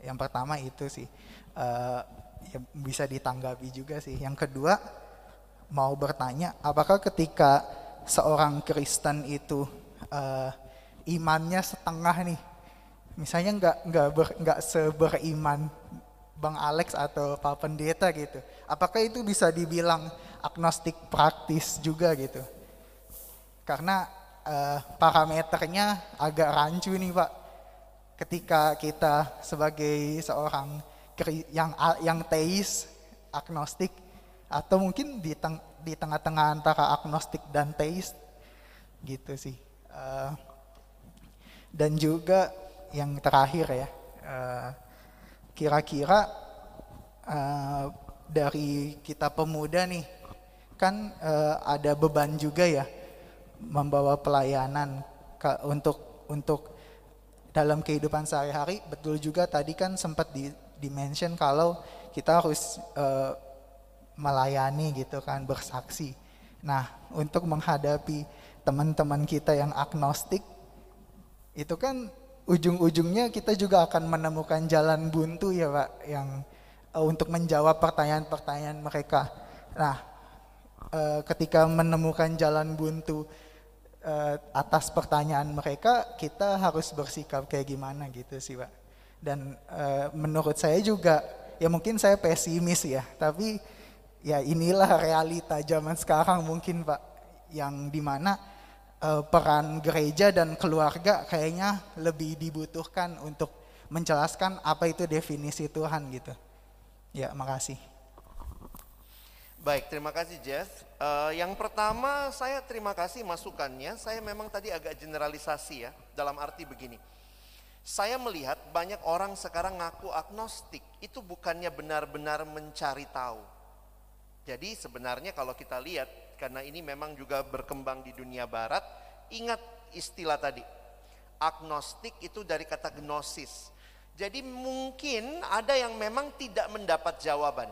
Yang pertama itu sih uh, ya bisa ditanggapi juga sih. Yang kedua mau bertanya, apakah ketika seorang Kristen itu uh, imannya setengah nih, misalnya nggak nggak nggak seberiman Bang Alex atau Pak Pendeta gitu, apakah itu bisa dibilang agnostik praktis juga gitu? Karena uh, parameternya agak rancu nih Pak. Ketika kita sebagai seorang yang yang teis, agnostik, atau mungkin di, teng, di tengah-tengah antara agnostik dan teis, gitu sih. Uh, dan juga yang terakhir ya, uh, kira-kira uh, dari kita pemuda nih, kan uh, ada beban juga ya membawa pelayanan ke, untuk untuk dalam kehidupan sehari-hari betul juga tadi kan sempat di dimention kalau kita harus uh, melayani gitu kan bersaksi. Nah, untuk menghadapi teman-teman kita yang agnostik itu kan ujung-ujungnya kita juga akan menemukan jalan buntu ya, Pak, yang uh, untuk menjawab pertanyaan-pertanyaan mereka. Nah, uh, ketika menemukan jalan buntu uh, atas pertanyaan mereka kita harus bersikap kayak gimana gitu sih pak dan uh, menurut saya juga ya mungkin saya pesimis ya tapi ya inilah realita zaman sekarang mungkin pak yang di mana uh, peran gereja dan keluarga kayaknya lebih dibutuhkan untuk menjelaskan apa itu definisi Tuhan gitu. Ya, makasih. Baik, terima kasih Jeff. Uh, yang pertama saya terima kasih masukannya. Saya memang tadi agak generalisasi ya, dalam arti begini. Saya melihat banyak orang sekarang ngaku agnostik, itu bukannya benar-benar mencari tahu. Jadi sebenarnya kalau kita lihat, karena ini memang juga berkembang di dunia barat, ingat istilah tadi. Agnostik itu dari kata gnosis. Jadi mungkin ada yang memang tidak mendapat jawaban.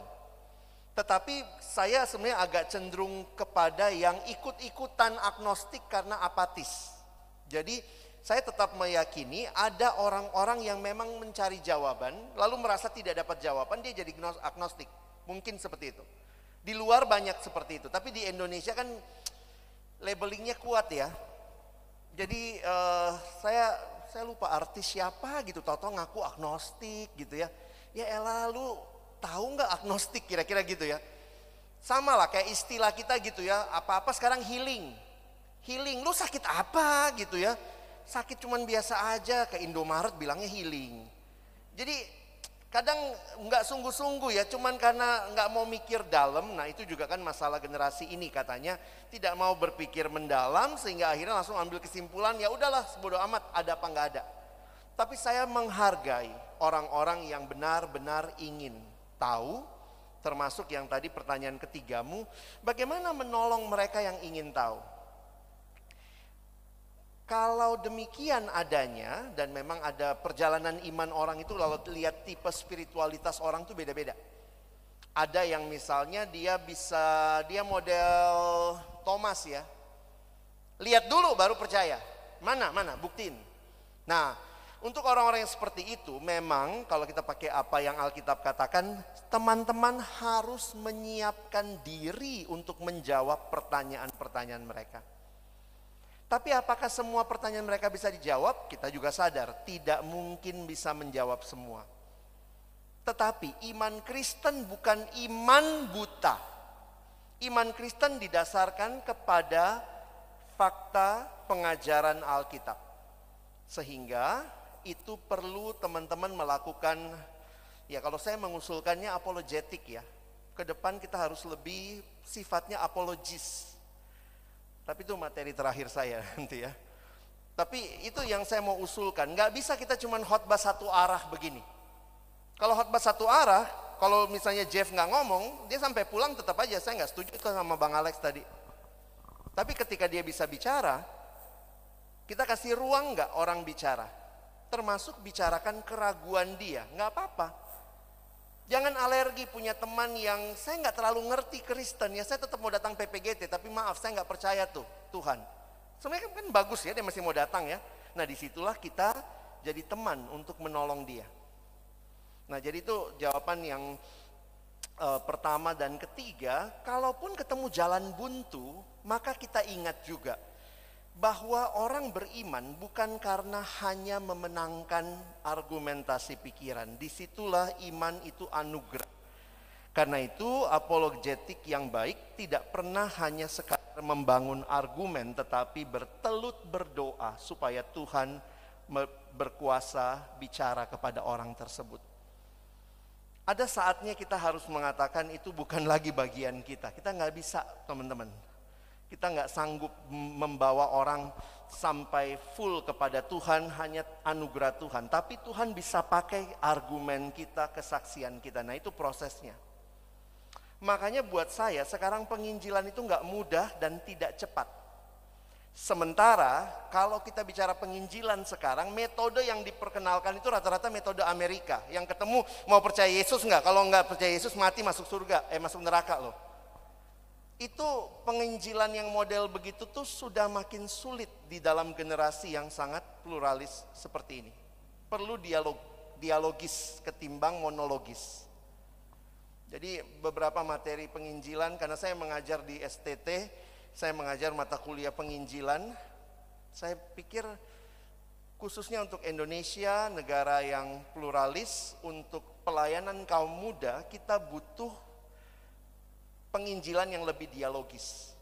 Tetapi saya sebenarnya agak cenderung kepada yang ikut-ikutan agnostik karena apatis. Jadi saya tetap meyakini ada orang-orang yang memang mencari jawaban, lalu merasa tidak dapat jawaban, dia jadi agnostik. Mungkin seperti itu. Di luar banyak seperti itu, tapi di Indonesia kan labelingnya kuat ya. Jadi uh, saya saya lupa artis siapa gitu, tahu-tahu ngaku agnostik gitu ya. Ya elah lu tahu nggak agnostik kira-kira gitu ya. Sama lah kayak istilah kita gitu ya, apa-apa sekarang healing. Healing, lu sakit apa gitu ya sakit cuman biasa aja ke Indomaret bilangnya healing. Jadi kadang nggak sungguh-sungguh ya, cuman karena nggak mau mikir dalam. Nah itu juga kan masalah generasi ini katanya tidak mau berpikir mendalam sehingga akhirnya langsung ambil kesimpulan ya udahlah sebodoh amat ada apa nggak ada. Tapi saya menghargai orang-orang yang benar-benar ingin tahu, termasuk yang tadi pertanyaan ketigamu, bagaimana menolong mereka yang ingin tahu. Kalau demikian adanya dan memang ada perjalanan iman orang itu lalu lihat tipe spiritualitas orang itu beda-beda. Ada yang misalnya dia bisa dia model Thomas ya. Lihat dulu baru percaya. Mana mana buktiin. Nah, untuk orang-orang yang seperti itu memang kalau kita pakai apa yang Alkitab katakan, teman-teman harus menyiapkan diri untuk menjawab pertanyaan-pertanyaan mereka. Tapi apakah semua pertanyaan mereka bisa dijawab? Kita juga sadar tidak mungkin bisa menjawab semua. Tetapi iman Kristen bukan iman buta. Iman Kristen didasarkan kepada fakta pengajaran Alkitab. Sehingga itu perlu teman-teman melakukan ya kalau saya mengusulkannya apologetik ya. Ke depan kita harus lebih sifatnya apologis tapi itu materi terakhir saya nanti ya. Tapi itu yang saya mau usulkan. Nggak bisa kita cuma khotbah satu arah begini. Kalau khotbah satu arah, kalau misalnya Jeff nggak ngomong, dia sampai pulang tetap aja saya nggak setuju sama Bang Alex tadi. Tapi ketika dia bisa bicara, kita kasih ruang nggak orang bicara. Termasuk bicarakan keraguan dia, nggak apa-apa. Jangan alergi punya teman yang saya nggak terlalu ngerti Kristen ya saya tetap mau datang PPGT tapi maaf saya nggak percaya tuh Tuhan. Sebenarnya kan bagus ya dia masih mau datang ya. Nah di situlah kita jadi teman untuk menolong dia. Nah jadi itu jawaban yang uh, pertama dan ketiga, kalaupun ketemu jalan buntu, maka kita ingat juga bahwa orang beriman bukan karena hanya memenangkan argumentasi pikiran. Di situlah iman itu anugerah. Karena itu apologetik yang baik tidak pernah hanya sekadar membangun argumen tetapi bertelut berdoa supaya Tuhan berkuasa bicara kepada orang tersebut. Ada saatnya kita harus mengatakan itu bukan lagi bagian kita. Kita nggak bisa teman-teman kita nggak sanggup membawa orang sampai full kepada Tuhan hanya anugerah Tuhan. Tapi Tuhan bisa pakai argumen kita, kesaksian kita. Nah itu prosesnya. Makanya buat saya sekarang penginjilan itu nggak mudah dan tidak cepat. Sementara kalau kita bicara penginjilan sekarang, metode yang diperkenalkan itu rata-rata metode Amerika. Yang ketemu mau percaya Yesus nggak? Kalau nggak percaya Yesus mati masuk surga, eh masuk neraka loh itu penginjilan yang model begitu tuh sudah makin sulit di dalam generasi yang sangat pluralis seperti ini. Perlu dialog dialogis ketimbang monologis. Jadi beberapa materi penginjilan karena saya mengajar di STT, saya mengajar mata kuliah penginjilan. Saya pikir khususnya untuk Indonesia, negara yang pluralis, untuk pelayanan kaum muda, kita butuh penginjilan yang lebih dialogis.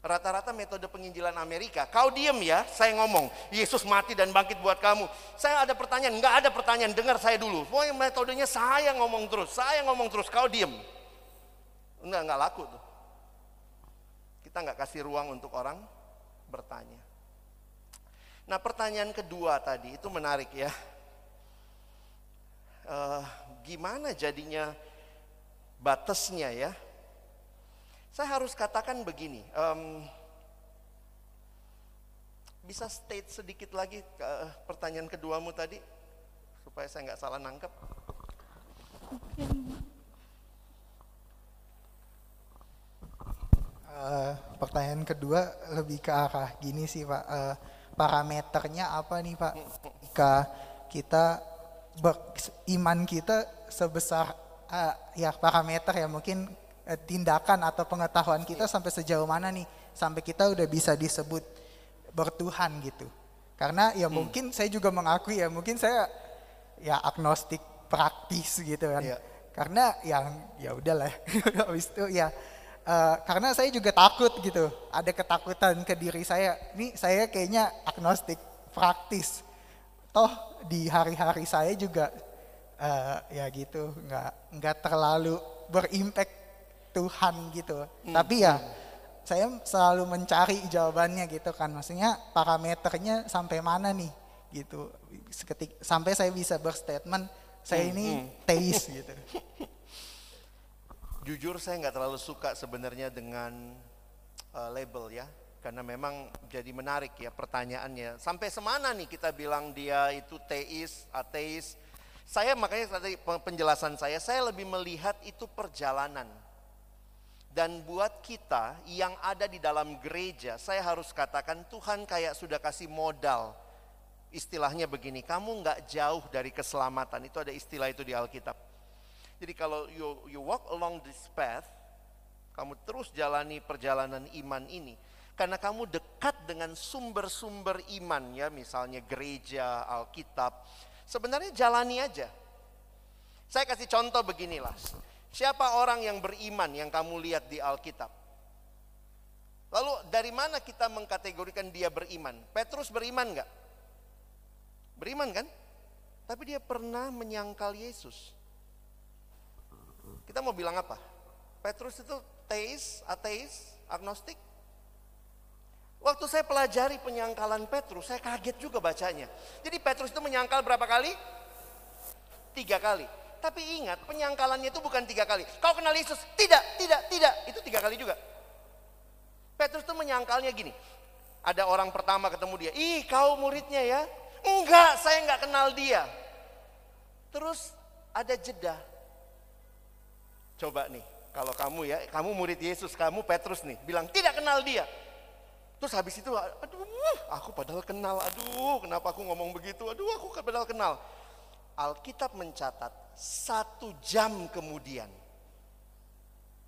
Rata-rata metode penginjilan Amerika, kau diem ya, saya ngomong, Yesus mati dan bangkit buat kamu. Saya ada pertanyaan, nggak ada pertanyaan, dengar saya dulu. Pokoknya metodenya saya ngomong terus, saya ngomong terus, kau diem. Enggak, nggak laku tuh. Kita nggak kasih ruang untuk orang bertanya. Nah pertanyaan kedua tadi itu menarik ya. Uh, gimana jadinya batasnya ya? Saya harus katakan begini, um, bisa state sedikit lagi ke uh, pertanyaan keduamu tadi supaya saya nggak salah nangkep. Uh, pertanyaan kedua lebih ke arah gini sih pak, uh, parameternya apa nih pak? Jika kita ber, iman kita sebesar uh, ya parameter ya mungkin Eh, tindakan atau pengetahuan kita sampai sejauh mana nih sampai kita udah bisa disebut bertuhan gitu. Karena ya hmm. mungkin saya juga mengakui ya mungkin saya ya agnostik praktis gitu kan. Yeah. Karena yang ya udahlah habis itu ya uh, karena saya juga takut gitu. Ada ketakutan ke diri saya. Ini saya kayaknya agnostik praktis. Toh di hari-hari saya juga uh, ya gitu nggak nggak terlalu berimpact Tuhan gitu. Hmm. Tapi ya saya selalu mencari jawabannya gitu kan. Maksudnya parameternya sampai mana nih gitu. Seketik, sampai saya bisa berstatement saya hmm. ini hmm. teis gitu. Jujur saya nggak terlalu suka sebenarnya dengan uh, label ya. Karena memang jadi menarik ya pertanyaannya. Sampai semana nih kita bilang dia itu teis, ateis. Saya makanya tadi penjelasan saya, saya lebih melihat itu perjalanan dan buat kita yang ada di dalam gereja, saya harus katakan Tuhan kayak sudah kasih modal. Istilahnya begini, kamu nggak jauh dari keselamatan. Itu ada istilah itu di Alkitab. Jadi kalau you, you walk along this path, kamu terus jalani perjalanan iman ini. Karena kamu dekat dengan sumber-sumber iman ya, misalnya gereja, Alkitab. Sebenarnya jalani aja. Saya kasih contoh beginilah. Siapa orang yang beriman yang kamu lihat di Alkitab? Lalu dari mana kita mengkategorikan dia beriman? Petrus beriman enggak? Beriman kan? Tapi dia pernah menyangkal Yesus. Kita mau bilang apa? Petrus itu teis, ateis, agnostik? Waktu saya pelajari penyangkalan Petrus, saya kaget juga bacanya. Jadi Petrus itu menyangkal berapa kali? Tiga kali. Tapi ingat, penyangkalannya itu bukan tiga kali. Kau kenal Yesus? Tidak, tidak, tidak. Itu tiga kali juga. Petrus itu menyangkalnya gini. Ada orang pertama ketemu dia. Ih, kau muridnya ya? Enggak, saya enggak kenal dia. Terus ada jeda. Coba nih, kalau kamu ya, kamu murid Yesus, kamu Petrus nih, bilang tidak kenal dia. Terus habis itu, aduh, aku padahal kenal, aduh, kenapa aku ngomong begitu, aduh, aku padahal kenal. Alkitab mencatat satu jam kemudian.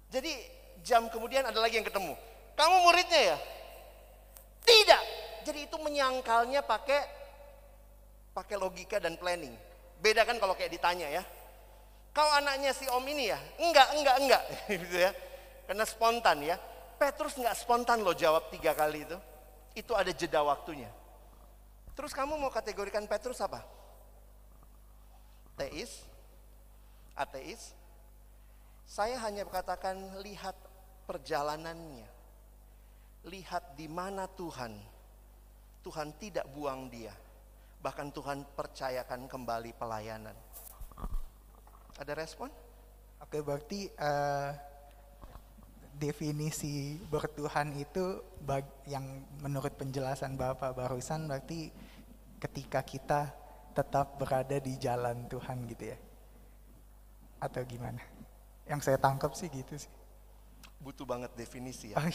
Jadi jam kemudian ada lagi yang ketemu. Kamu muridnya ya? Tidak. Jadi itu menyangkalnya pakai pakai logika dan planning. Beda kan kalau kayak ditanya ya. Kau anaknya si om ini ya? Enggak, enggak, enggak. gitu ya. Karena spontan ya. Petrus enggak spontan loh jawab tiga kali itu. Itu ada jeda waktunya. Terus kamu mau kategorikan Petrus apa? Teis, ateis, saya hanya katakan lihat perjalanannya. Lihat di mana Tuhan. Tuhan tidak buang dia. Bahkan Tuhan percayakan kembali pelayanan. Ada respon? Oke, berarti uh, definisi bertuhan itu yang menurut penjelasan Bapak barusan berarti ketika kita tetap berada di jalan Tuhan gitu ya atau gimana? Yang saya tangkap sih gitu sih. Butuh banget definisi ya. Oh,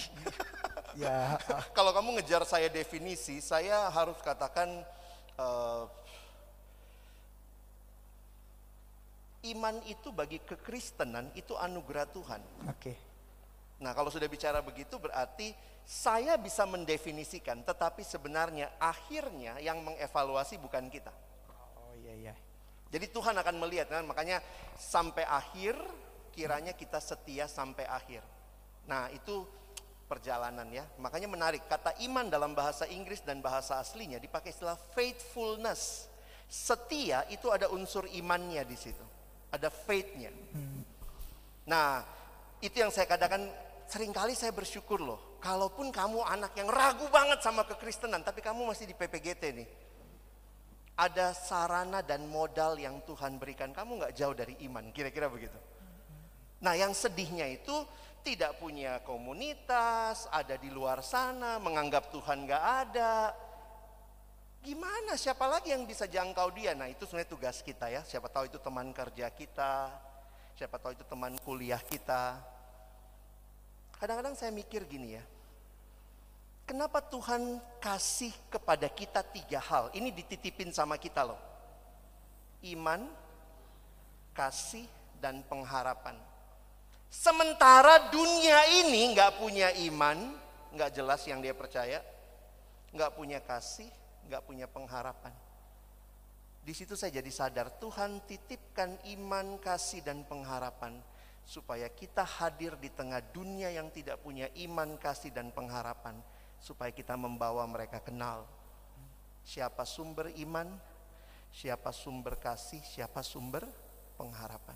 ya. Kalau kamu ngejar saya definisi, saya harus katakan uh, iman itu bagi kekristenan itu anugerah Tuhan. Oke. Okay. Nah, kalau sudah bicara begitu berarti saya bisa mendefinisikan, tetapi sebenarnya akhirnya yang mengevaluasi bukan kita. Iya iya. Jadi Tuhan akan melihat kan makanya sampai akhir kiranya kita setia sampai akhir. Nah, itu perjalanan ya. Makanya menarik, kata iman dalam bahasa Inggris dan bahasa aslinya dipakai istilah faithfulness. Setia itu ada unsur imannya di situ. Ada faith-nya. Nah, itu yang saya katakan sering kali saya bersyukur loh. Kalaupun kamu anak yang ragu banget sama kekristenan, tapi kamu masih di PPGT nih. Ada sarana dan modal yang Tuhan berikan. Kamu nggak jauh dari iman, kira-kira begitu. Nah yang sedihnya itu tidak punya komunitas, ada di luar sana, menganggap Tuhan nggak ada. Gimana, siapa lagi yang bisa jangkau dia? Nah itu sebenarnya tugas kita ya. Siapa tahu itu teman kerja kita, siapa tahu itu teman kuliah kita. Kadang-kadang saya mikir gini ya, kenapa Tuhan kasih kepada kita tiga hal? Ini dititipin sama kita loh. Iman, kasih, dan pengharapan. Sementara dunia ini nggak punya iman, nggak jelas yang dia percaya, nggak punya kasih, nggak punya pengharapan. Di situ saya jadi sadar Tuhan titipkan iman, kasih, dan pengharapan supaya kita hadir di tengah dunia yang tidak punya iman, kasih, dan pengharapan, supaya kita membawa mereka kenal siapa sumber iman, siapa sumber kasih, siapa sumber pengharapan.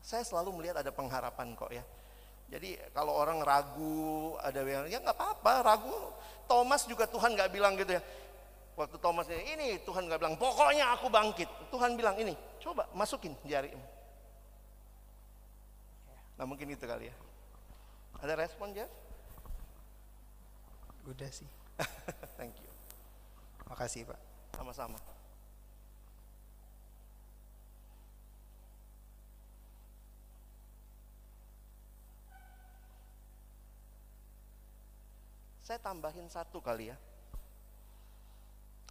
Saya selalu melihat ada pengharapan kok ya. Jadi kalau orang ragu, ada yang ya nggak apa-apa, ragu. Thomas juga Tuhan nggak bilang gitu ya. Waktu Thomas ini Tuhan nggak bilang, pokoknya aku bangkit. Tuhan bilang ini, coba masukin jarimu. Nah mungkin itu kali ya. Ada respon Jeff? Udah sih. Thank you. Makasih Pak. Sama-sama. Saya tambahin satu kali ya.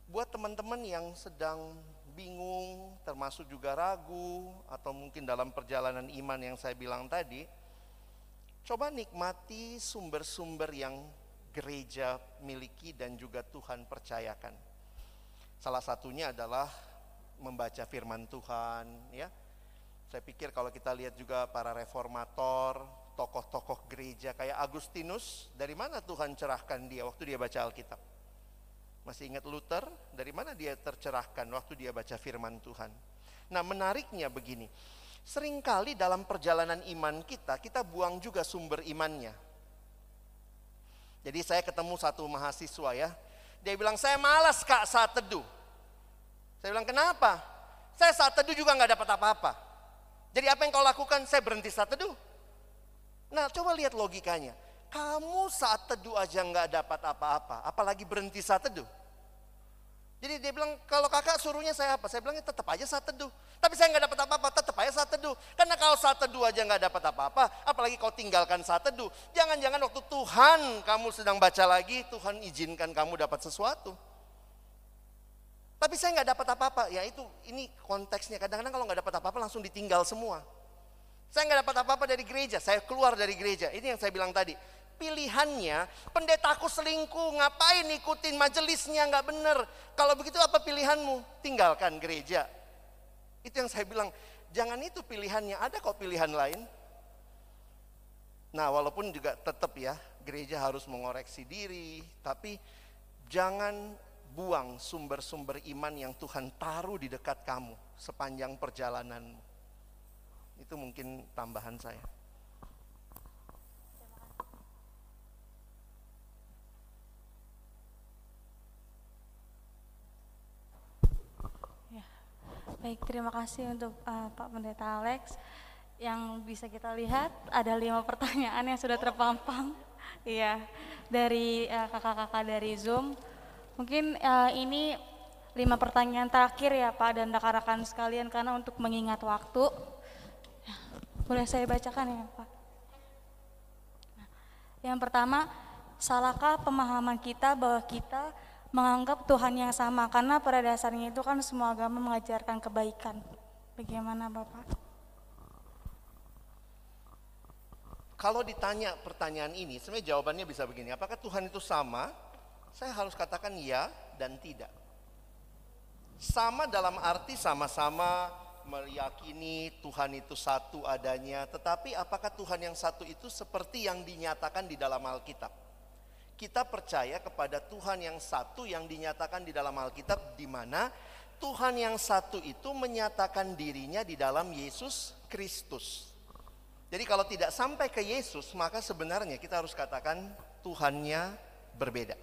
Buat teman-teman yang sedang bingung, termasuk juga ragu, atau mungkin dalam perjalanan iman yang saya bilang tadi, coba nikmati sumber-sumber yang gereja miliki dan juga Tuhan percayakan. Salah satunya adalah membaca firman Tuhan, ya. Saya pikir kalau kita lihat juga para reformator, tokoh-tokoh gereja kayak Agustinus, dari mana Tuhan cerahkan dia waktu dia baca Alkitab? Masih ingat Luther? Dari mana dia tercerahkan waktu dia baca firman Tuhan? Nah menariknya begini, sering kali dalam perjalanan iman kita, kita buang juga sumber imannya. Jadi saya ketemu satu mahasiswa ya, dia bilang saya malas kak saat teduh. Saya bilang kenapa? Saya saat teduh juga nggak dapat apa-apa. Jadi apa yang kau lakukan? Saya berhenti saat teduh. Nah coba lihat logikanya. Kamu saat teduh aja nggak dapat apa-apa, apalagi berhenti saat teduh. Jadi dia bilang, kalau kakak suruhnya saya apa? Saya bilang, ya tetap aja saat teduh. Tapi saya nggak dapat apa-apa, tetap aja saat teduh. Karena kalau saat teduh aja nggak dapat apa-apa, apalagi kau tinggalkan saat teduh. Jangan-jangan waktu Tuhan kamu sedang baca lagi, Tuhan izinkan kamu dapat sesuatu. Tapi saya nggak dapat apa-apa, ya itu ini konteksnya. Kadang-kadang kalau nggak dapat apa-apa langsung ditinggal semua. Saya nggak dapat apa-apa dari gereja, saya keluar dari gereja. Ini yang saya bilang tadi. Pilihannya, pendetaku selingkuh, ngapain ikutin majelisnya nggak bener. Kalau begitu apa pilihanmu? Tinggalkan gereja. Itu yang saya bilang, jangan itu pilihannya, ada kok pilihan lain. Nah walaupun juga tetap ya, gereja harus mengoreksi diri, tapi jangan buang sumber-sumber iman yang Tuhan taruh di dekat kamu sepanjang perjalananmu. Itu mungkin tambahan saya. Baik terima kasih untuk uh, Pak Pendeta Alex. Yang bisa kita lihat ada lima pertanyaan yang sudah terpampang, iya dari uh, kakak-kakak dari Zoom. Mungkin uh, ini lima pertanyaan terakhir ya Pak dan rekan-rekan sekalian karena untuk mengingat waktu. Ya, boleh saya bacakan ya Pak? Nah, yang pertama, salahkah pemahaman kita bahwa kita menganggap Tuhan yang sama karena pada dasarnya itu kan semua agama mengajarkan kebaikan. Bagaimana Bapak? Kalau ditanya pertanyaan ini, sebenarnya jawabannya bisa begini. Apakah Tuhan itu sama? Saya harus katakan ya dan tidak. Sama dalam arti sama-sama meyakini Tuhan itu satu adanya, tetapi apakah Tuhan yang satu itu seperti yang dinyatakan di dalam Alkitab? Kita percaya kepada Tuhan yang satu yang dinyatakan di dalam Alkitab di mana Tuhan yang satu itu menyatakan dirinya di dalam Yesus Kristus. Jadi kalau tidak sampai ke Yesus, maka sebenarnya kita harus katakan Tuhannya berbeda.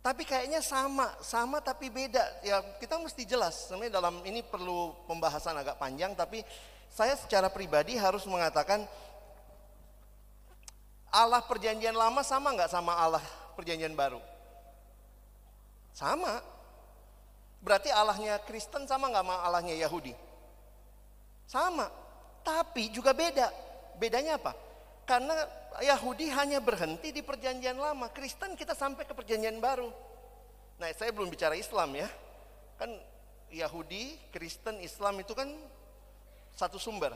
Tapi kayaknya sama, sama tapi beda. Ya kita mesti jelas. Sebenarnya dalam ini perlu pembahasan agak panjang, tapi saya secara pribadi harus mengatakan Allah perjanjian lama sama nggak sama Allah perjanjian baru? Sama. Berarti Allahnya Kristen sama nggak sama Allahnya Yahudi? Sama. Tapi juga beda. Bedanya apa? Karena Yahudi hanya berhenti di perjanjian lama. Kristen kita sampai ke perjanjian baru. Nah saya belum bicara Islam ya. Kan Yahudi, Kristen, Islam itu kan satu sumber.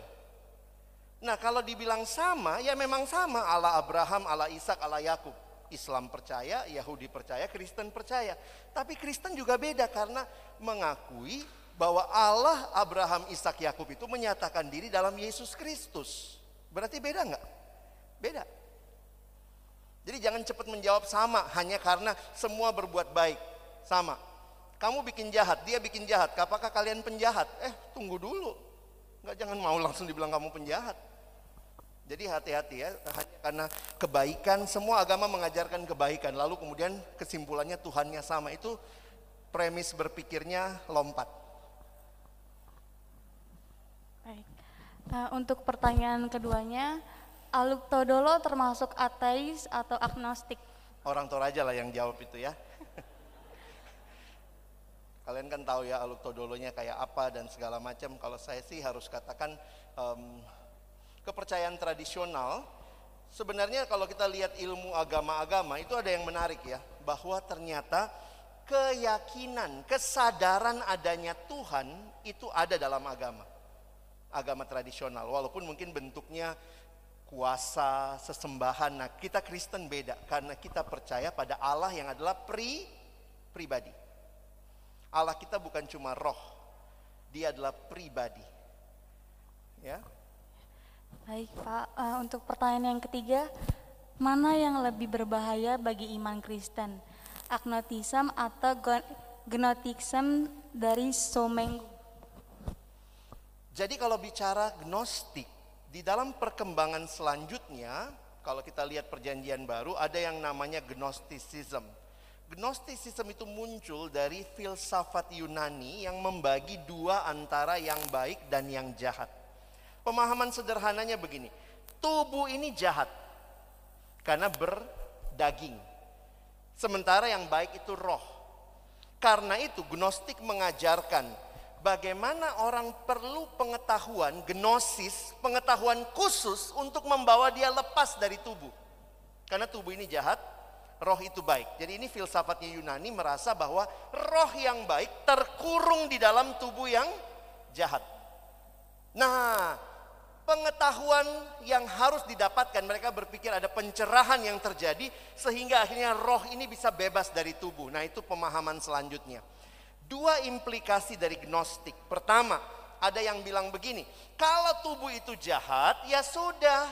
Nah kalau dibilang sama, ya memang sama. Allah Abraham, Allah Ishak, Allah Yakub. Islam percaya, Yahudi percaya, Kristen percaya. Tapi Kristen juga beda karena mengakui bahwa Allah Abraham, Ishak, Yakub itu menyatakan diri dalam Yesus Kristus. Berarti beda nggak? Beda. Jadi jangan cepat menjawab sama hanya karena semua berbuat baik. Sama. Kamu bikin jahat, dia bikin jahat. Apakah kalian penjahat? Eh, tunggu dulu. Enggak jangan mau langsung dibilang kamu penjahat. Jadi hati-hati ya, hanya karena kebaikan, semua agama mengajarkan kebaikan. Lalu kemudian kesimpulannya Tuhannya sama. Itu premis berpikirnya lompat. Baik. Nah, untuk pertanyaan keduanya, Aluk Todolo termasuk ateis atau agnostik? Orang Toraja lah yang jawab itu ya. Kalian kan tahu ya Aluk Todolonya kayak apa dan segala macam. Kalau saya sih harus katakan um, kepercayaan tradisional. Sebenarnya kalau kita lihat ilmu agama-agama itu ada yang menarik ya. Bahwa ternyata keyakinan, kesadaran adanya Tuhan itu ada dalam agama. Agama tradisional. Walaupun mungkin bentuknya kuasa, sesembahan. Nah, kita Kristen beda karena kita percaya pada Allah yang adalah pri pribadi. Allah kita bukan cuma roh, dia adalah pribadi. Ya. Baik, Pak. Uh, untuk pertanyaan yang ketiga, mana yang lebih berbahaya bagi iman Kristen? Agnotism atau gnosticism dari Someng? Jadi kalau bicara gnostik, di dalam perkembangan selanjutnya, kalau kita lihat perjanjian baru, ada yang namanya Gnosticism. Gnosticism itu muncul dari filsafat Yunani yang membagi dua antara yang baik dan yang jahat. Pemahaman sederhananya begini, tubuh ini jahat karena berdaging. Sementara yang baik itu roh. Karena itu Gnostik mengajarkan bagaimana orang perlu pengetahuan, gnosis, pengetahuan khusus untuk membawa dia lepas dari tubuh. Karena tubuh ini jahat, roh itu baik. Jadi ini filsafatnya Yunani merasa bahwa roh yang baik terkurung di dalam tubuh yang jahat. Nah, pengetahuan yang harus didapatkan mereka berpikir ada pencerahan yang terjadi sehingga akhirnya roh ini bisa bebas dari tubuh. Nah, itu pemahaman selanjutnya. Dua implikasi dari gnostik. Pertama, ada yang bilang begini, kalau tubuh itu jahat, ya sudah,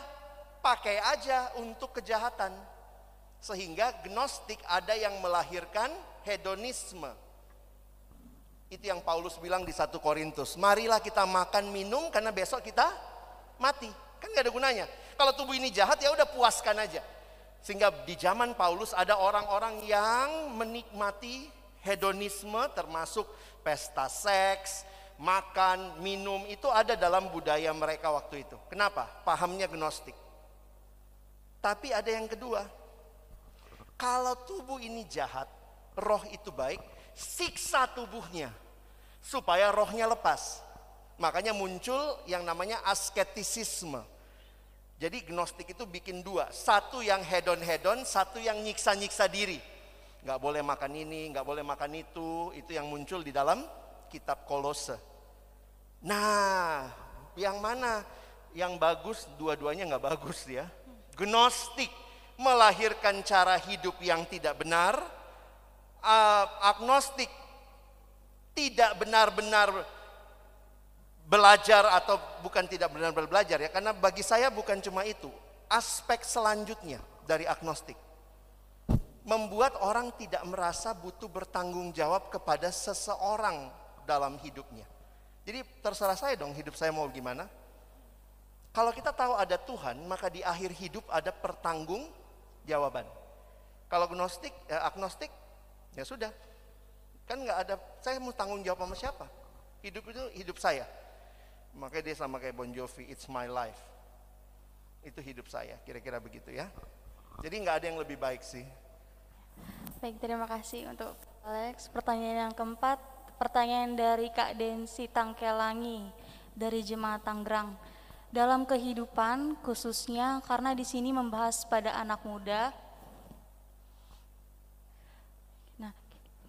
pakai aja untuk kejahatan. Sehingga gnostik ada yang melahirkan hedonisme. Itu yang Paulus bilang di satu Korintus. Marilah kita makan minum karena besok kita mati. Kan gak ada gunanya. Kalau tubuh ini jahat ya udah puaskan aja. Sehingga di zaman Paulus ada orang-orang yang menikmati hedonisme termasuk pesta seks, makan, minum itu ada dalam budaya mereka waktu itu. Kenapa? Pahamnya gnostik. Tapi ada yang kedua. Kalau tubuh ini jahat, roh itu baik, siksa tubuhnya supaya rohnya lepas. Makanya muncul yang namanya asketisisme. Jadi gnostik itu bikin dua, satu yang hedon-hedon, satu yang nyiksa-nyiksa diri nggak boleh makan ini, nggak boleh makan itu, itu yang muncul di dalam kitab Kolose. Nah, yang mana yang bagus? Dua-duanya nggak bagus ya. Gnostik melahirkan cara hidup yang tidak benar, uh, agnostik tidak benar-benar belajar atau bukan tidak benar-benar belajar ya, karena bagi saya bukan cuma itu. Aspek selanjutnya dari agnostik membuat orang tidak merasa butuh bertanggung jawab kepada seseorang dalam hidupnya. Jadi terserah saya dong hidup saya mau gimana. Kalau kita tahu ada Tuhan, maka di akhir hidup ada pertanggung jawaban. Kalau agnostik, ya agnostik, ya sudah. Kan nggak ada, saya mau tanggung jawab sama siapa? Hidup itu hidup saya. Makanya dia sama kayak Bon Jovi, it's my life. Itu hidup saya, kira-kira begitu ya. Jadi nggak ada yang lebih baik sih. Baik, terima kasih untuk Alex. Pertanyaan yang keempat, pertanyaan dari Kak Densi Tangkelangi dari Jemaat Tanggrang. Dalam kehidupan khususnya karena di sini membahas pada anak muda. Nah,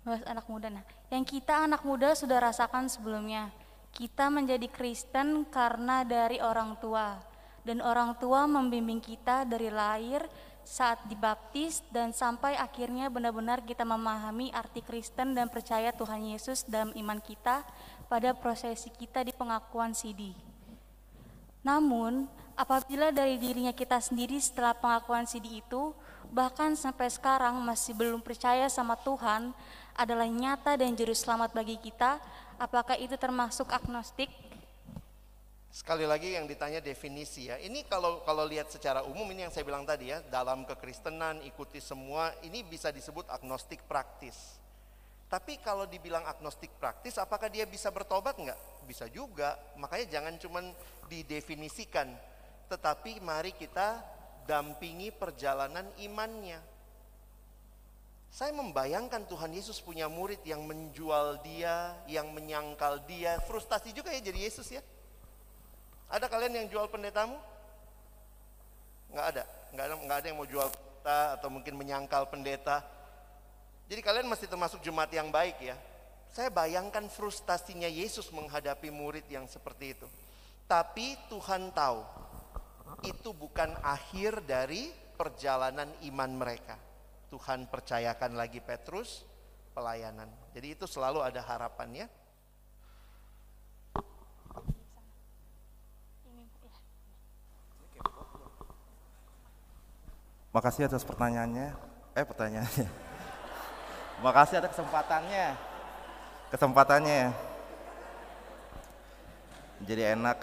membahas anak muda. Nah, yang kita anak muda sudah rasakan sebelumnya. Kita menjadi Kristen karena dari orang tua dan orang tua membimbing kita dari lahir saat dibaptis dan sampai akhirnya benar-benar kita memahami arti Kristen dan percaya Tuhan Yesus dalam iman kita pada prosesi kita di pengakuan CD. Namun, apabila dari dirinya kita sendiri setelah pengakuan CD itu, bahkan sampai sekarang masih belum percaya sama Tuhan adalah nyata dan juru selamat bagi kita, apakah itu termasuk agnostik Sekali lagi yang ditanya definisi ya. Ini kalau kalau lihat secara umum ini yang saya bilang tadi ya, dalam kekristenan ikuti semua ini bisa disebut agnostik praktis. Tapi kalau dibilang agnostik praktis, apakah dia bisa bertobat nggak? Bisa juga. Makanya jangan cuma didefinisikan, tetapi mari kita dampingi perjalanan imannya. Saya membayangkan Tuhan Yesus punya murid yang menjual dia, yang menyangkal dia, frustasi juga ya jadi Yesus ya. Ada kalian yang jual pendetamu? Nggak ada, nggak ada, nggak ada yang mau jual pendeta atau mungkin menyangkal pendeta. Jadi kalian masih termasuk jemaat yang baik ya. Saya bayangkan frustasinya Yesus menghadapi murid yang seperti itu. Tapi Tuhan tahu itu bukan akhir dari perjalanan iman mereka. Tuhan percayakan lagi Petrus pelayanan. Jadi itu selalu ada harapannya. Makasih atas pertanyaannya. Eh pertanyaannya. Makasih atas kesempatannya. Kesempatannya. Jadi enak.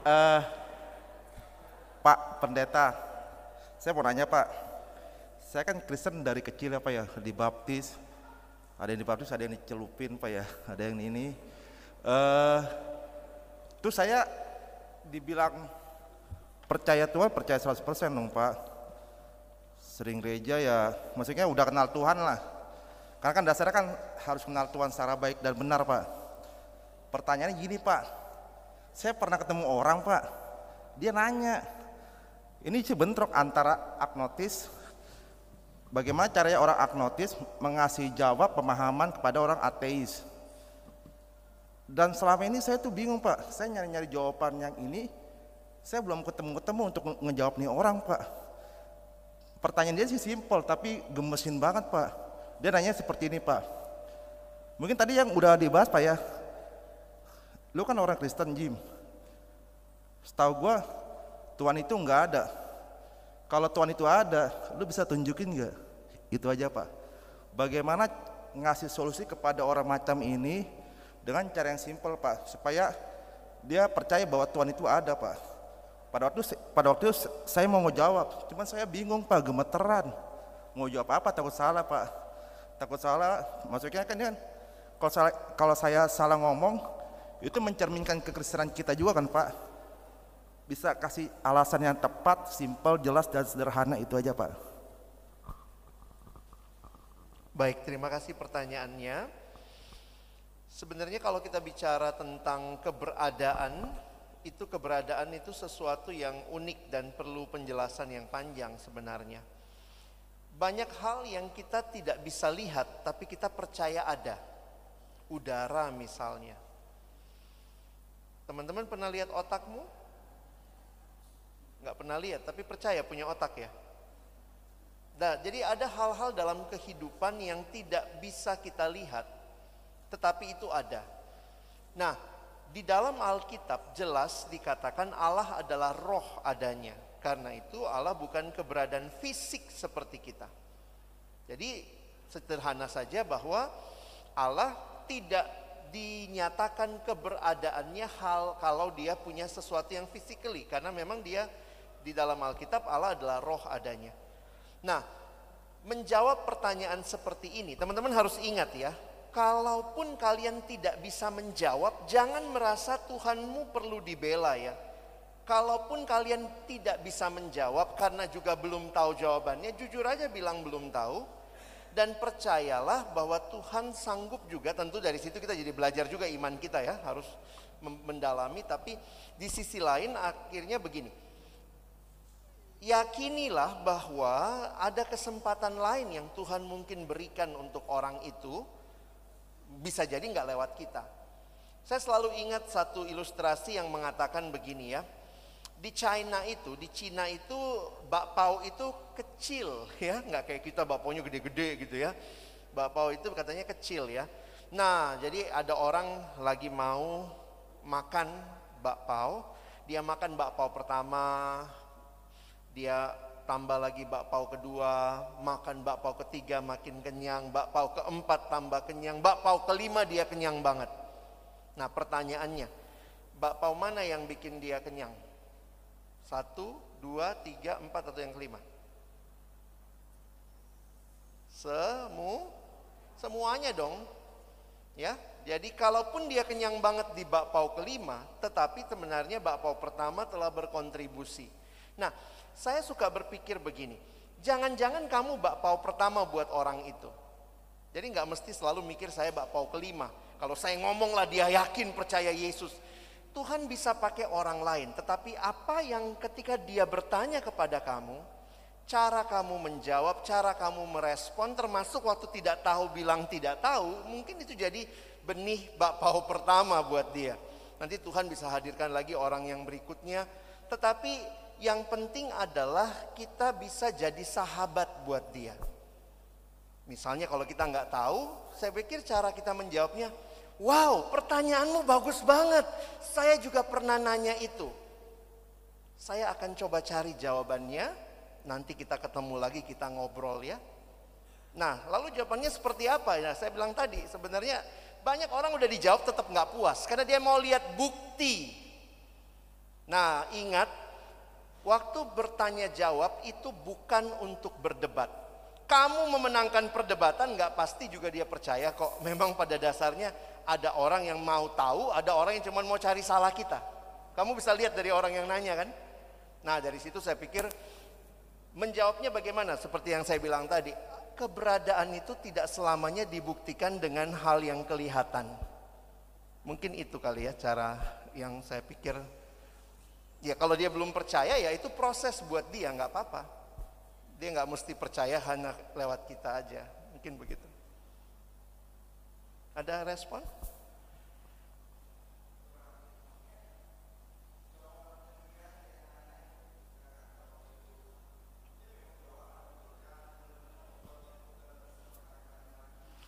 uh, Pak Pendeta, saya mau nanya Pak. Saya kan Kristen dari kecil ya Pak ya, dibaptis. Ada yang dibaptis, ada yang dicelupin Pak ya, ada yang ini. Uh, terus saya dibilang percaya Tuhan percaya 100% dong Pak sering gereja ya maksudnya udah kenal Tuhan lah. Karena kan dasarnya kan harus kenal Tuhan secara baik dan benar Pak. Pertanyaannya gini Pak. Saya pernah ketemu orang Pak. Dia nanya ini bentrok antara agnotis? Bagaimana caranya orang agnotis mengasih jawab pemahaman kepada orang ateis? Dan selama ini saya tuh bingung Pak. Saya nyari-nyari jawaban yang ini saya belum ketemu-ketemu untuk ngejawab nih orang pak pertanyaan dia sih simpel tapi gemesin banget pak. Dia nanya seperti ini pak. Mungkin tadi yang udah dibahas pak ya. Lu kan orang Kristen Jim. Setahu gua Tuhan itu nggak ada. Kalau Tuhan itu ada lu bisa tunjukin nggak? Itu aja pak. Bagaimana ngasih solusi kepada orang macam ini dengan cara yang simpel pak? Supaya dia percaya bahwa Tuhan itu ada pak pada waktu pada waktu saya mau jawab, cuman saya bingung Pak, gemeteran. Mau jawab apa? Takut salah Pak. Takut salah, maksudnya kan kan kalau kalau saya salah ngomong itu mencerminkan kekristenan kita juga kan Pak. Bisa kasih alasan yang tepat, simpel, jelas dan sederhana itu aja Pak. Baik, terima kasih pertanyaannya. Sebenarnya kalau kita bicara tentang keberadaan itu keberadaan itu sesuatu yang unik dan perlu penjelasan yang panjang sebenarnya. Banyak hal yang kita tidak bisa lihat tapi kita percaya ada. Udara misalnya. Teman-teman pernah lihat otakmu? Nggak pernah lihat tapi percaya punya otak ya. Nah, jadi ada hal-hal dalam kehidupan yang tidak bisa kita lihat tetapi itu ada. Nah, di dalam Alkitab jelas dikatakan Allah adalah roh adanya. Karena itu Allah bukan keberadaan fisik seperti kita. Jadi sederhana saja bahwa Allah tidak dinyatakan keberadaannya hal kalau dia punya sesuatu yang physically karena memang dia di dalam Alkitab Allah adalah roh adanya. Nah, menjawab pertanyaan seperti ini, teman-teman harus ingat ya, kalaupun kalian tidak bisa menjawab, jangan merasa Tuhanmu perlu dibela ya. Kalaupun kalian tidak bisa menjawab karena juga belum tahu jawabannya, jujur aja bilang belum tahu. Dan percayalah bahwa Tuhan sanggup juga, tentu dari situ kita jadi belajar juga iman kita ya, harus mendalami. Tapi di sisi lain akhirnya begini, yakinilah bahwa ada kesempatan lain yang Tuhan mungkin berikan untuk orang itu, bisa jadi nggak lewat kita. Saya selalu ingat satu ilustrasi yang mengatakan begini ya, di China itu, di Cina itu bakpao itu kecil ya, nggak kayak kita bakpaunya gede-gede gitu ya. Bakpao itu katanya kecil ya. Nah, jadi ada orang lagi mau makan bakpao, dia makan bakpao pertama, dia tambah lagi bakpao kedua, makan bakpao ketiga makin kenyang, bakpao keempat tambah kenyang, bakpao kelima dia kenyang banget. Nah pertanyaannya, bakpao mana yang bikin dia kenyang? Satu, dua, tiga, empat atau yang kelima? Semu, semuanya dong. Ya, jadi kalaupun dia kenyang banget di bakpao kelima, tetapi sebenarnya bakpao pertama telah berkontribusi. Nah, saya suka berpikir begini, jangan-jangan kamu bakpao pertama buat orang itu. Jadi nggak mesti selalu mikir saya bakpao kelima. Kalau saya ngomong lah dia yakin percaya Yesus. Tuhan bisa pakai orang lain, tetapi apa yang ketika dia bertanya kepada kamu, cara kamu menjawab, cara kamu merespon, termasuk waktu tidak tahu bilang tidak tahu, mungkin itu jadi benih bakpao pertama buat dia. Nanti Tuhan bisa hadirkan lagi orang yang berikutnya, tetapi yang penting adalah kita bisa jadi sahabat buat dia. Misalnya kalau kita nggak tahu, saya pikir cara kita menjawabnya, wow pertanyaanmu bagus banget, saya juga pernah nanya itu. Saya akan coba cari jawabannya, nanti kita ketemu lagi, kita ngobrol ya. Nah lalu jawabannya seperti apa ya, saya bilang tadi sebenarnya banyak orang udah dijawab tetap nggak puas, karena dia mau lihat bukti. Nah ingat Waktu bertanya jawab itu bukan untuk berdebat. Kamu memenangkan perdebatan nggak pasti juga dia percaya kok. Memang pada dasarnya ada orang yang mau tahu, ada orang yang cuma mau cari salah kita. Kamu bisa lihat dari orang yang nanya kan. Nah dari situ saya pikir menjawabnya bagaimana? Seperti yang saya bilang tadi, keberadaan itu tidak selamanya dibuktikan dengan hal yang kelihatan. Mungkin itu kali ya cara yang saya pikir Ya kalau dia belum percaya ya itu proses buat dia nggak apa-apa. Dia nggak mesti percaya hanya lewat kita aja. Mungkin begitu. Ada respon?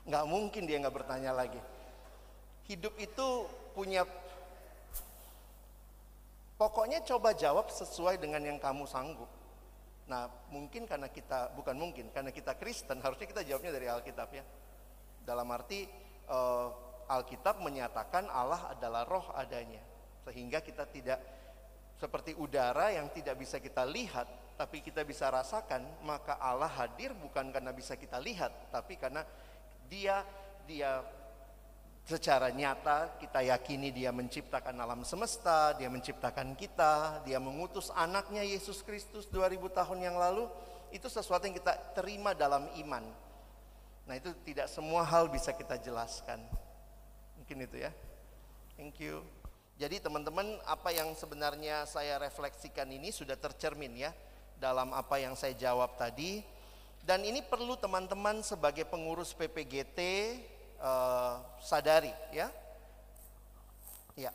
Nggak mungkin dia nggak bertanya lagi. Hidup itu punya Pokoknya coba jawab sesuai dengan yang kamu sanggup. Nah, mungkin karena kita bukan mungkin, karena kita Kristen harusnya kita jawabnya dari Alkitab ya. Dalam arti uh, Alkitab menyatakan Allah adalah roh adanya. Sehingga kita tidak seperti udara yang tidak bisa kita lihat, tapi kita bisa rasakan, maka Allah hadir bukan karena bisa kita lihat, tapi karena dia dia secara nyata kita yakini dia menciptakan alam semesta, dia menciptakan kita, dia mengutus anaknya Yesus Kristus 2000 tahun yang lalu, itu sesuatu yang kita terima dalam iman. Nah itu tidak semua hal bisa kita jelaskan. Mungkin itu ya. Thank you. Jadi teman-teman apa yang sebenarnya saya refleksikan ini sudah tercermin ya dalam apa yang saya jawab tadi. Dan ini perlu teman-teman sebagai pengurus PPGT uh, sadari ya. Ya,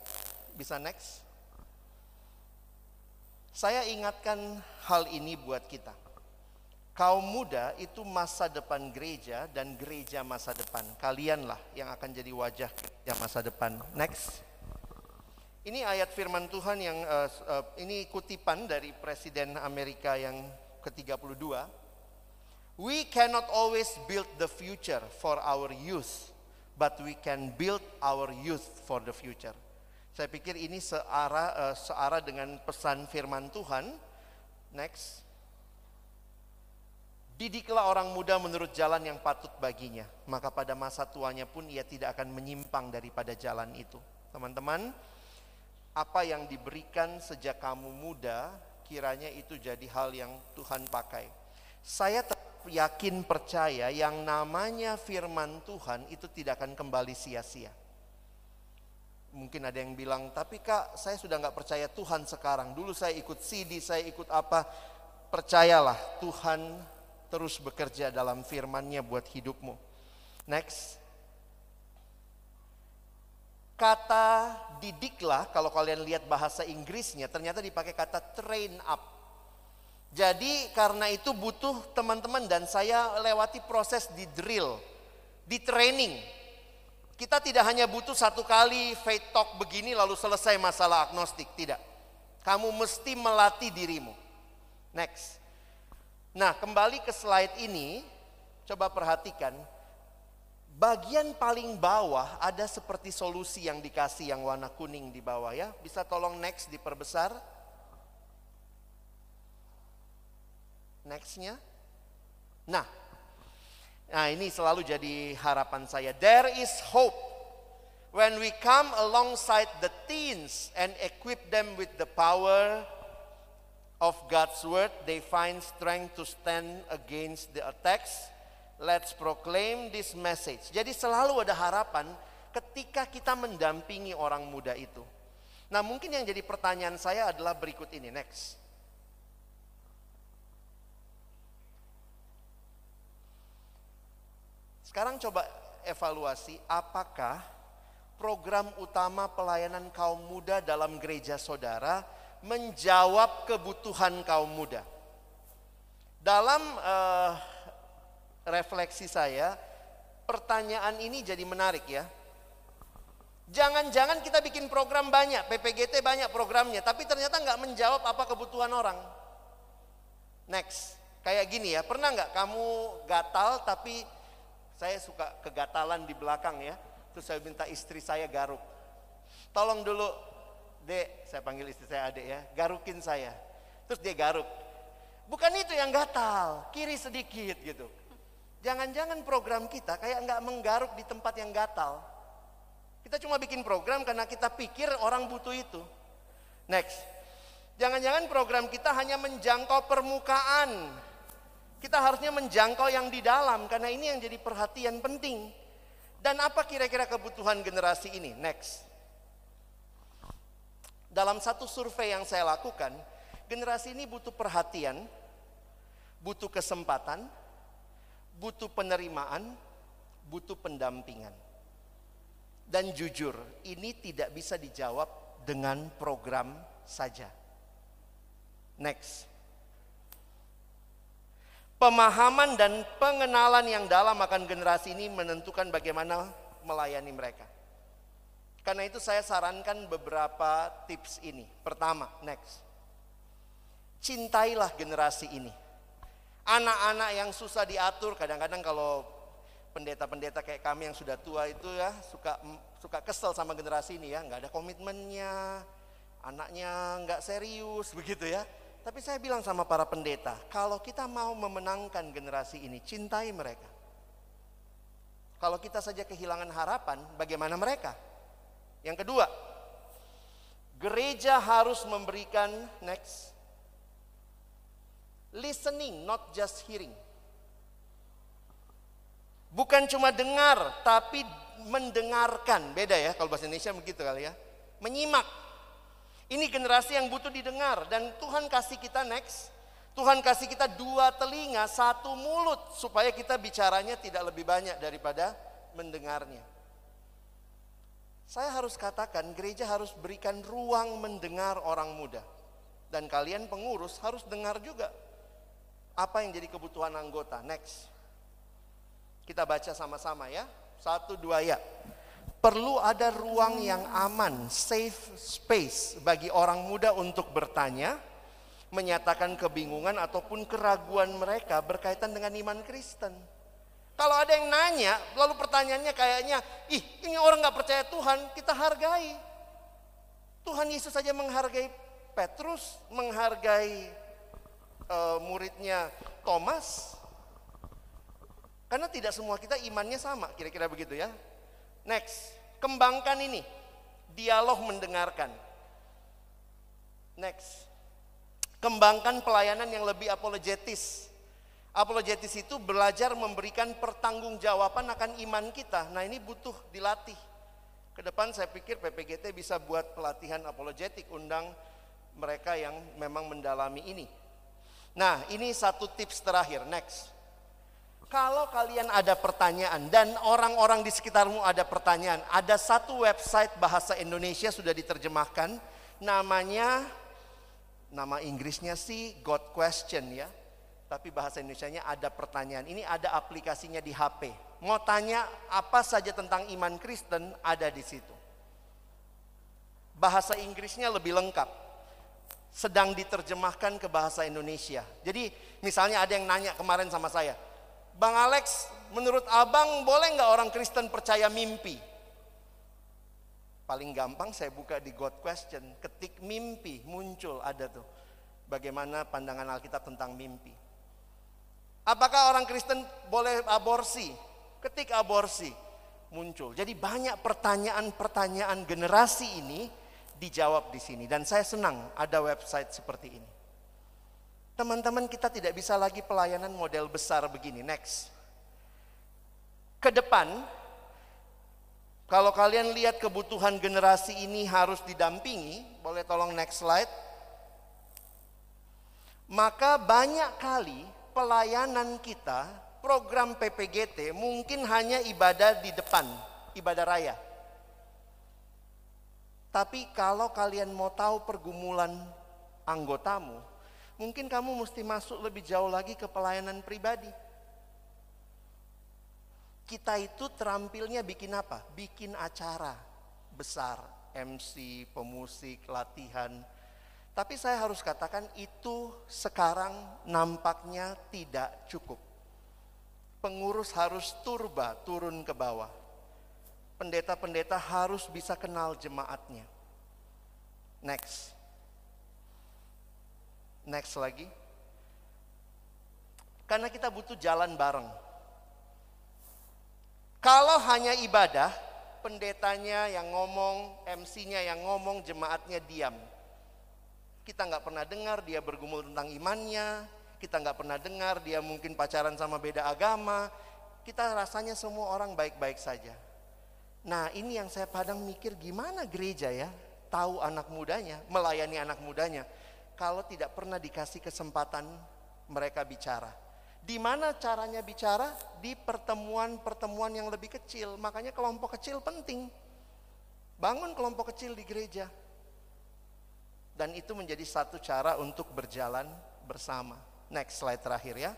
bisa next. Saya ingatkan hal ini buat kita. Kaum muda itu masa depan gereja dan gereja masa depan. Kalianlah yang akan jadi wajah gereja masa depan. Next. Ini ayat firman Tuhan yang uh, uh, ini kutipan dari Presiden Amerika yang ke-32. We cannot always build the future for our youth, but we can build our youth for the future. Saya pikir ini searah uh, searah dengan pesan firman Tuhan. Next. Didiklah orang muda menurut jalan yang patut baginya, maka pada masa tuanya pun ia tidak akan menyimpang daripada jalan itu. Teman-teman, apa yang diberikan sejak kamu muda, kiranya itu jadi hal yang Tuhan pakai. Saya yakin percaya yang namanya firman Tuhan itu tidak akan kembali sia-sia. Mungkin ada yang bilang, tapi kak saya sudah nggak percaya Tuhan sekarang. Dulu saya ikut CD, saya ikut apa. Percayalah Tuhan terus bekerja dalam firmannya buat hidupmu. Next kata didiklah kalau kalian lihat bahasa Inggrisnya ternyata dipakai kata train up. Jadi karena itu butuh teman-teman dan saya lewati proses di drill, di training. Kita tidak hanya butuh satu kali faith talk begini lalu selesai masalah agnostik, tidak. Kamu mesti melatih dirimu. Next. Nah, kembali ke slide ini, coba perhatikan Bagian paling bawah ada seperti solusi yang dikasih yang warna kuning di bawah ya. Bisa tolong next diperbesar. Nextnya. Nah, nah ini selalu jadi harapan saya. There is hope when we come alongside the teens and equip them with the power of God's word, they find strength to stand against the attacks Let's proclaim this message. Jadi selalu ada harapan ketika kita mendampingi orang muda itu. Nah mungkin yang jadi pertanyaan saya adalah berikut ini, next. Sekarang coba evaluasi apakah program utama pelayanan kaum muda dalam gereja saudara menjawab kebutuhan kaum muda. Dalam uh, refleksi saya, pertanyaan ini jadi menarik ya. Jangan-jangan kita bikin program banyak, PPGT banyak programnya, tapi ternyata nggak menjawab apa kebutuhan orang. Next, kayak gini ya, pernah nggak kamu gatal tapi saya suka kegatalan di belakang ya, terus saya minta istri saya garuk. Tolong dulu, dek, saya panggil istri saya adek ya, garukin saya. Terus dia garuk. Bukan itu yang gatal, kiri sedikit gitu. Jangan-jangan program kita kayak nggak menggaruk di tempat yang gatal. Kita cuma bikin program karena kita pikir orang butuh itu. Next. Jangan-jangan program kita hanya menjangkau permukaan. Kita harusnya menjangkau yang di dalam karena ini yang jadi perhatian penting. Dan apa kira-kira kebutuhan generasi ini? Next. Dalam satu survei yang saya lakukan, generasi ini butuh perhatian, butuh kesempatan, butuh penerimaan, butuh pendampingan. Dan jujur, ini tidak bisa dijawab dengan program saja. Next. Pemahaman dan pengenalan yang dalam akan generasi ini menentukan bagaimana melayani mereka. Karena itu saya sarankan beberapa tips ini. Pertama, next. Cintailah generasi ini. Anak-anak yang susah diatur, kadang-kadang kalau pendeta-pendeta kayak kami yang sudah tua itu ya suka suka kesel sama generasi ini ya, nggak ada komitmennya, anaknya nggak serius begitu ya. Tapi saya bilang sama para pendeta, kalau kita mau memenangkan generasi ini, cintai mereka. Kalau kita saja kehilangan harapan, bagaimana mereka? Yang kedua, gereja harus memberikan next listening, not just hearing. Bukan cuma dengar, tapi mendengarkan. Beda ya, kalau bahasa Indonesia begitu kali ya. Menyimak. Ini generasi yang butuh didengar. Dan Tuhan kasih kita next. Tuhan kasih kita dua telinga, satu mulut. Supaya kita bicaranya tidak lebih banyak daripada mendengarnya. Saya harus katakan gereja harus berikan ruang mendengar orang muda. Dan kalian pengurus harus dengar juga apa yang jadi kebutuhan anggota? Next. Kita baca sama-sama ya. Satu dua ya. Perlu ada ruang yang aman, safe space bagi orang muda untuk bertanya, menyatakan kebingungan ataupun keraguan mereka berkaitan dengan iman Kristen. Kalau ada yang nanya, lalu pertanyaannya kayaknya, ih ini orang nggak percaya Tuhan, kita hargai. Tuhan Yesus saja menghargai Petrus, menghargai uh, muridnya Thomas. Karena tidak semua kita imannya sama, kira-kira begitu ya. Next, kembangkan ini. Dialog mendengarkan. Next. Kembangkan pelayanan yang lebih apologetis. Apologetis itu belajar memberikan pertanggungjawaban akan iman kita. Nah ini butuh dilatih. Ke depan saya pikir PPGT bisa buat pelatihan apologetik, undang mereka yang memang mendalami ini. Nah ini satu tips terakhir, next. Kalau kalian ada pertanyaan dan orang-orang di sekitarmu ada pertanyaan, ada satu website bahasa Indonesia sudah diterjemahkan, namanya nama Inggrisnya sih God Question ya. Tapi bahasa Indonesianya ada pertanyaan. Ini ada aplikasinya di HP. Mau tanya apa saja tentang iman Kristen ada di situ. Bahasa Inggrisnya lebih lengkap. Sedang diterjemahkan ke bahasa Indonesia. Jadi misalnya ada yang nanya kemarin sama saya, Bang Alex, menurut abang boleh nggak orang Kristen percaya mimpi? Paling gampang saya buka di God Question, ketik mimpi muncul ada tuh. Bagaimana pandangan Alkitab tentang mimpi? Apakah orang Kristen boleh aborsi? Ketik aborsi muncul. Jadi banyak pertanyaan-pertanyaan generasi ini dijawab di sini dan saya senang ada website seperti ini. Teman-teman kita tidak bisa lagi pelayanan model besar begini. Next. Ke depan, kalau kalian lihat kebutuhan generasi ini harus didampingi, boleh tolong next slide. Maka banyak kali pelayanan kita, program PPGT mungkin hanya ibadah di depan, ibadah raya. Tapi kalau kalian mau tahu pergumulan anggotamu, mungkin kamu mesti masuk lebih jauh lagi ke pelayanan pribadi. Kita itu terampilnya bikin apa? Bikin acara besar, MC, pemusik, latihan. Tapi saya harus katakan itu sekarang nampaknya tidak cukup. Pengurus harus turba turun ke bawah. Pendeta-pendeta harus bisa kenal jemaatnya. Next. Next lagi. Karena kita butuh jalan bareng. Kalau hanya ibadah, pendetanya yang ngomong, MC-nya yang ngomong, jemaatnya diam. Kita nggak pernah dengar dia bergumul tentang imannya, kita nggak pernah dengar dia mungkin pacaran sama beda agama, kita rasanya semua orang baik-baik saja. Nah ini yang saya padang mikir gimana gereja ya, tahu anak mudanya, melayani anak mudanya kalau tidak pernah dikasih kesempatan mereka bicara. Di mana caranya bicara? Di pertemuan-pertemuan yang lebih kecil. Makanya kelompok kecil penting. Bangun kelompok kecil di gereja. Dan itu menjadi satu cara untuk berjalan bersama. Next slide terakhir ya.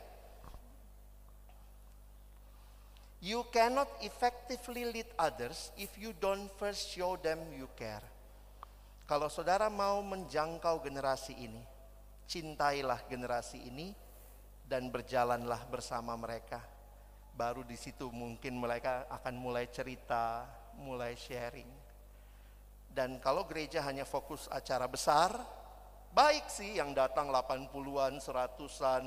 You cannot effectively lead others if you don't first show them you care. Kalau saudara mau menjangkau generasi ini, cintailah generasi ini dan berjalanlah bersama mereka. Baru di situ mungkin mereka akan mulai cerita, mulai sharing. Dan kalau gereja hanya fokus acara besar, baik sih yang datang 80-an, 100-an,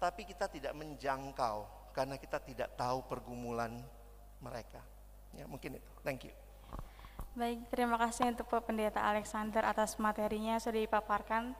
tapi kita tidak menjangkau karena kita tidak tahu pergumulan mereka. Ya, mungkin itu. Thank you. Baik, terima kasih untuk Pendeta Alexander atas materinya sudah dipaparkan.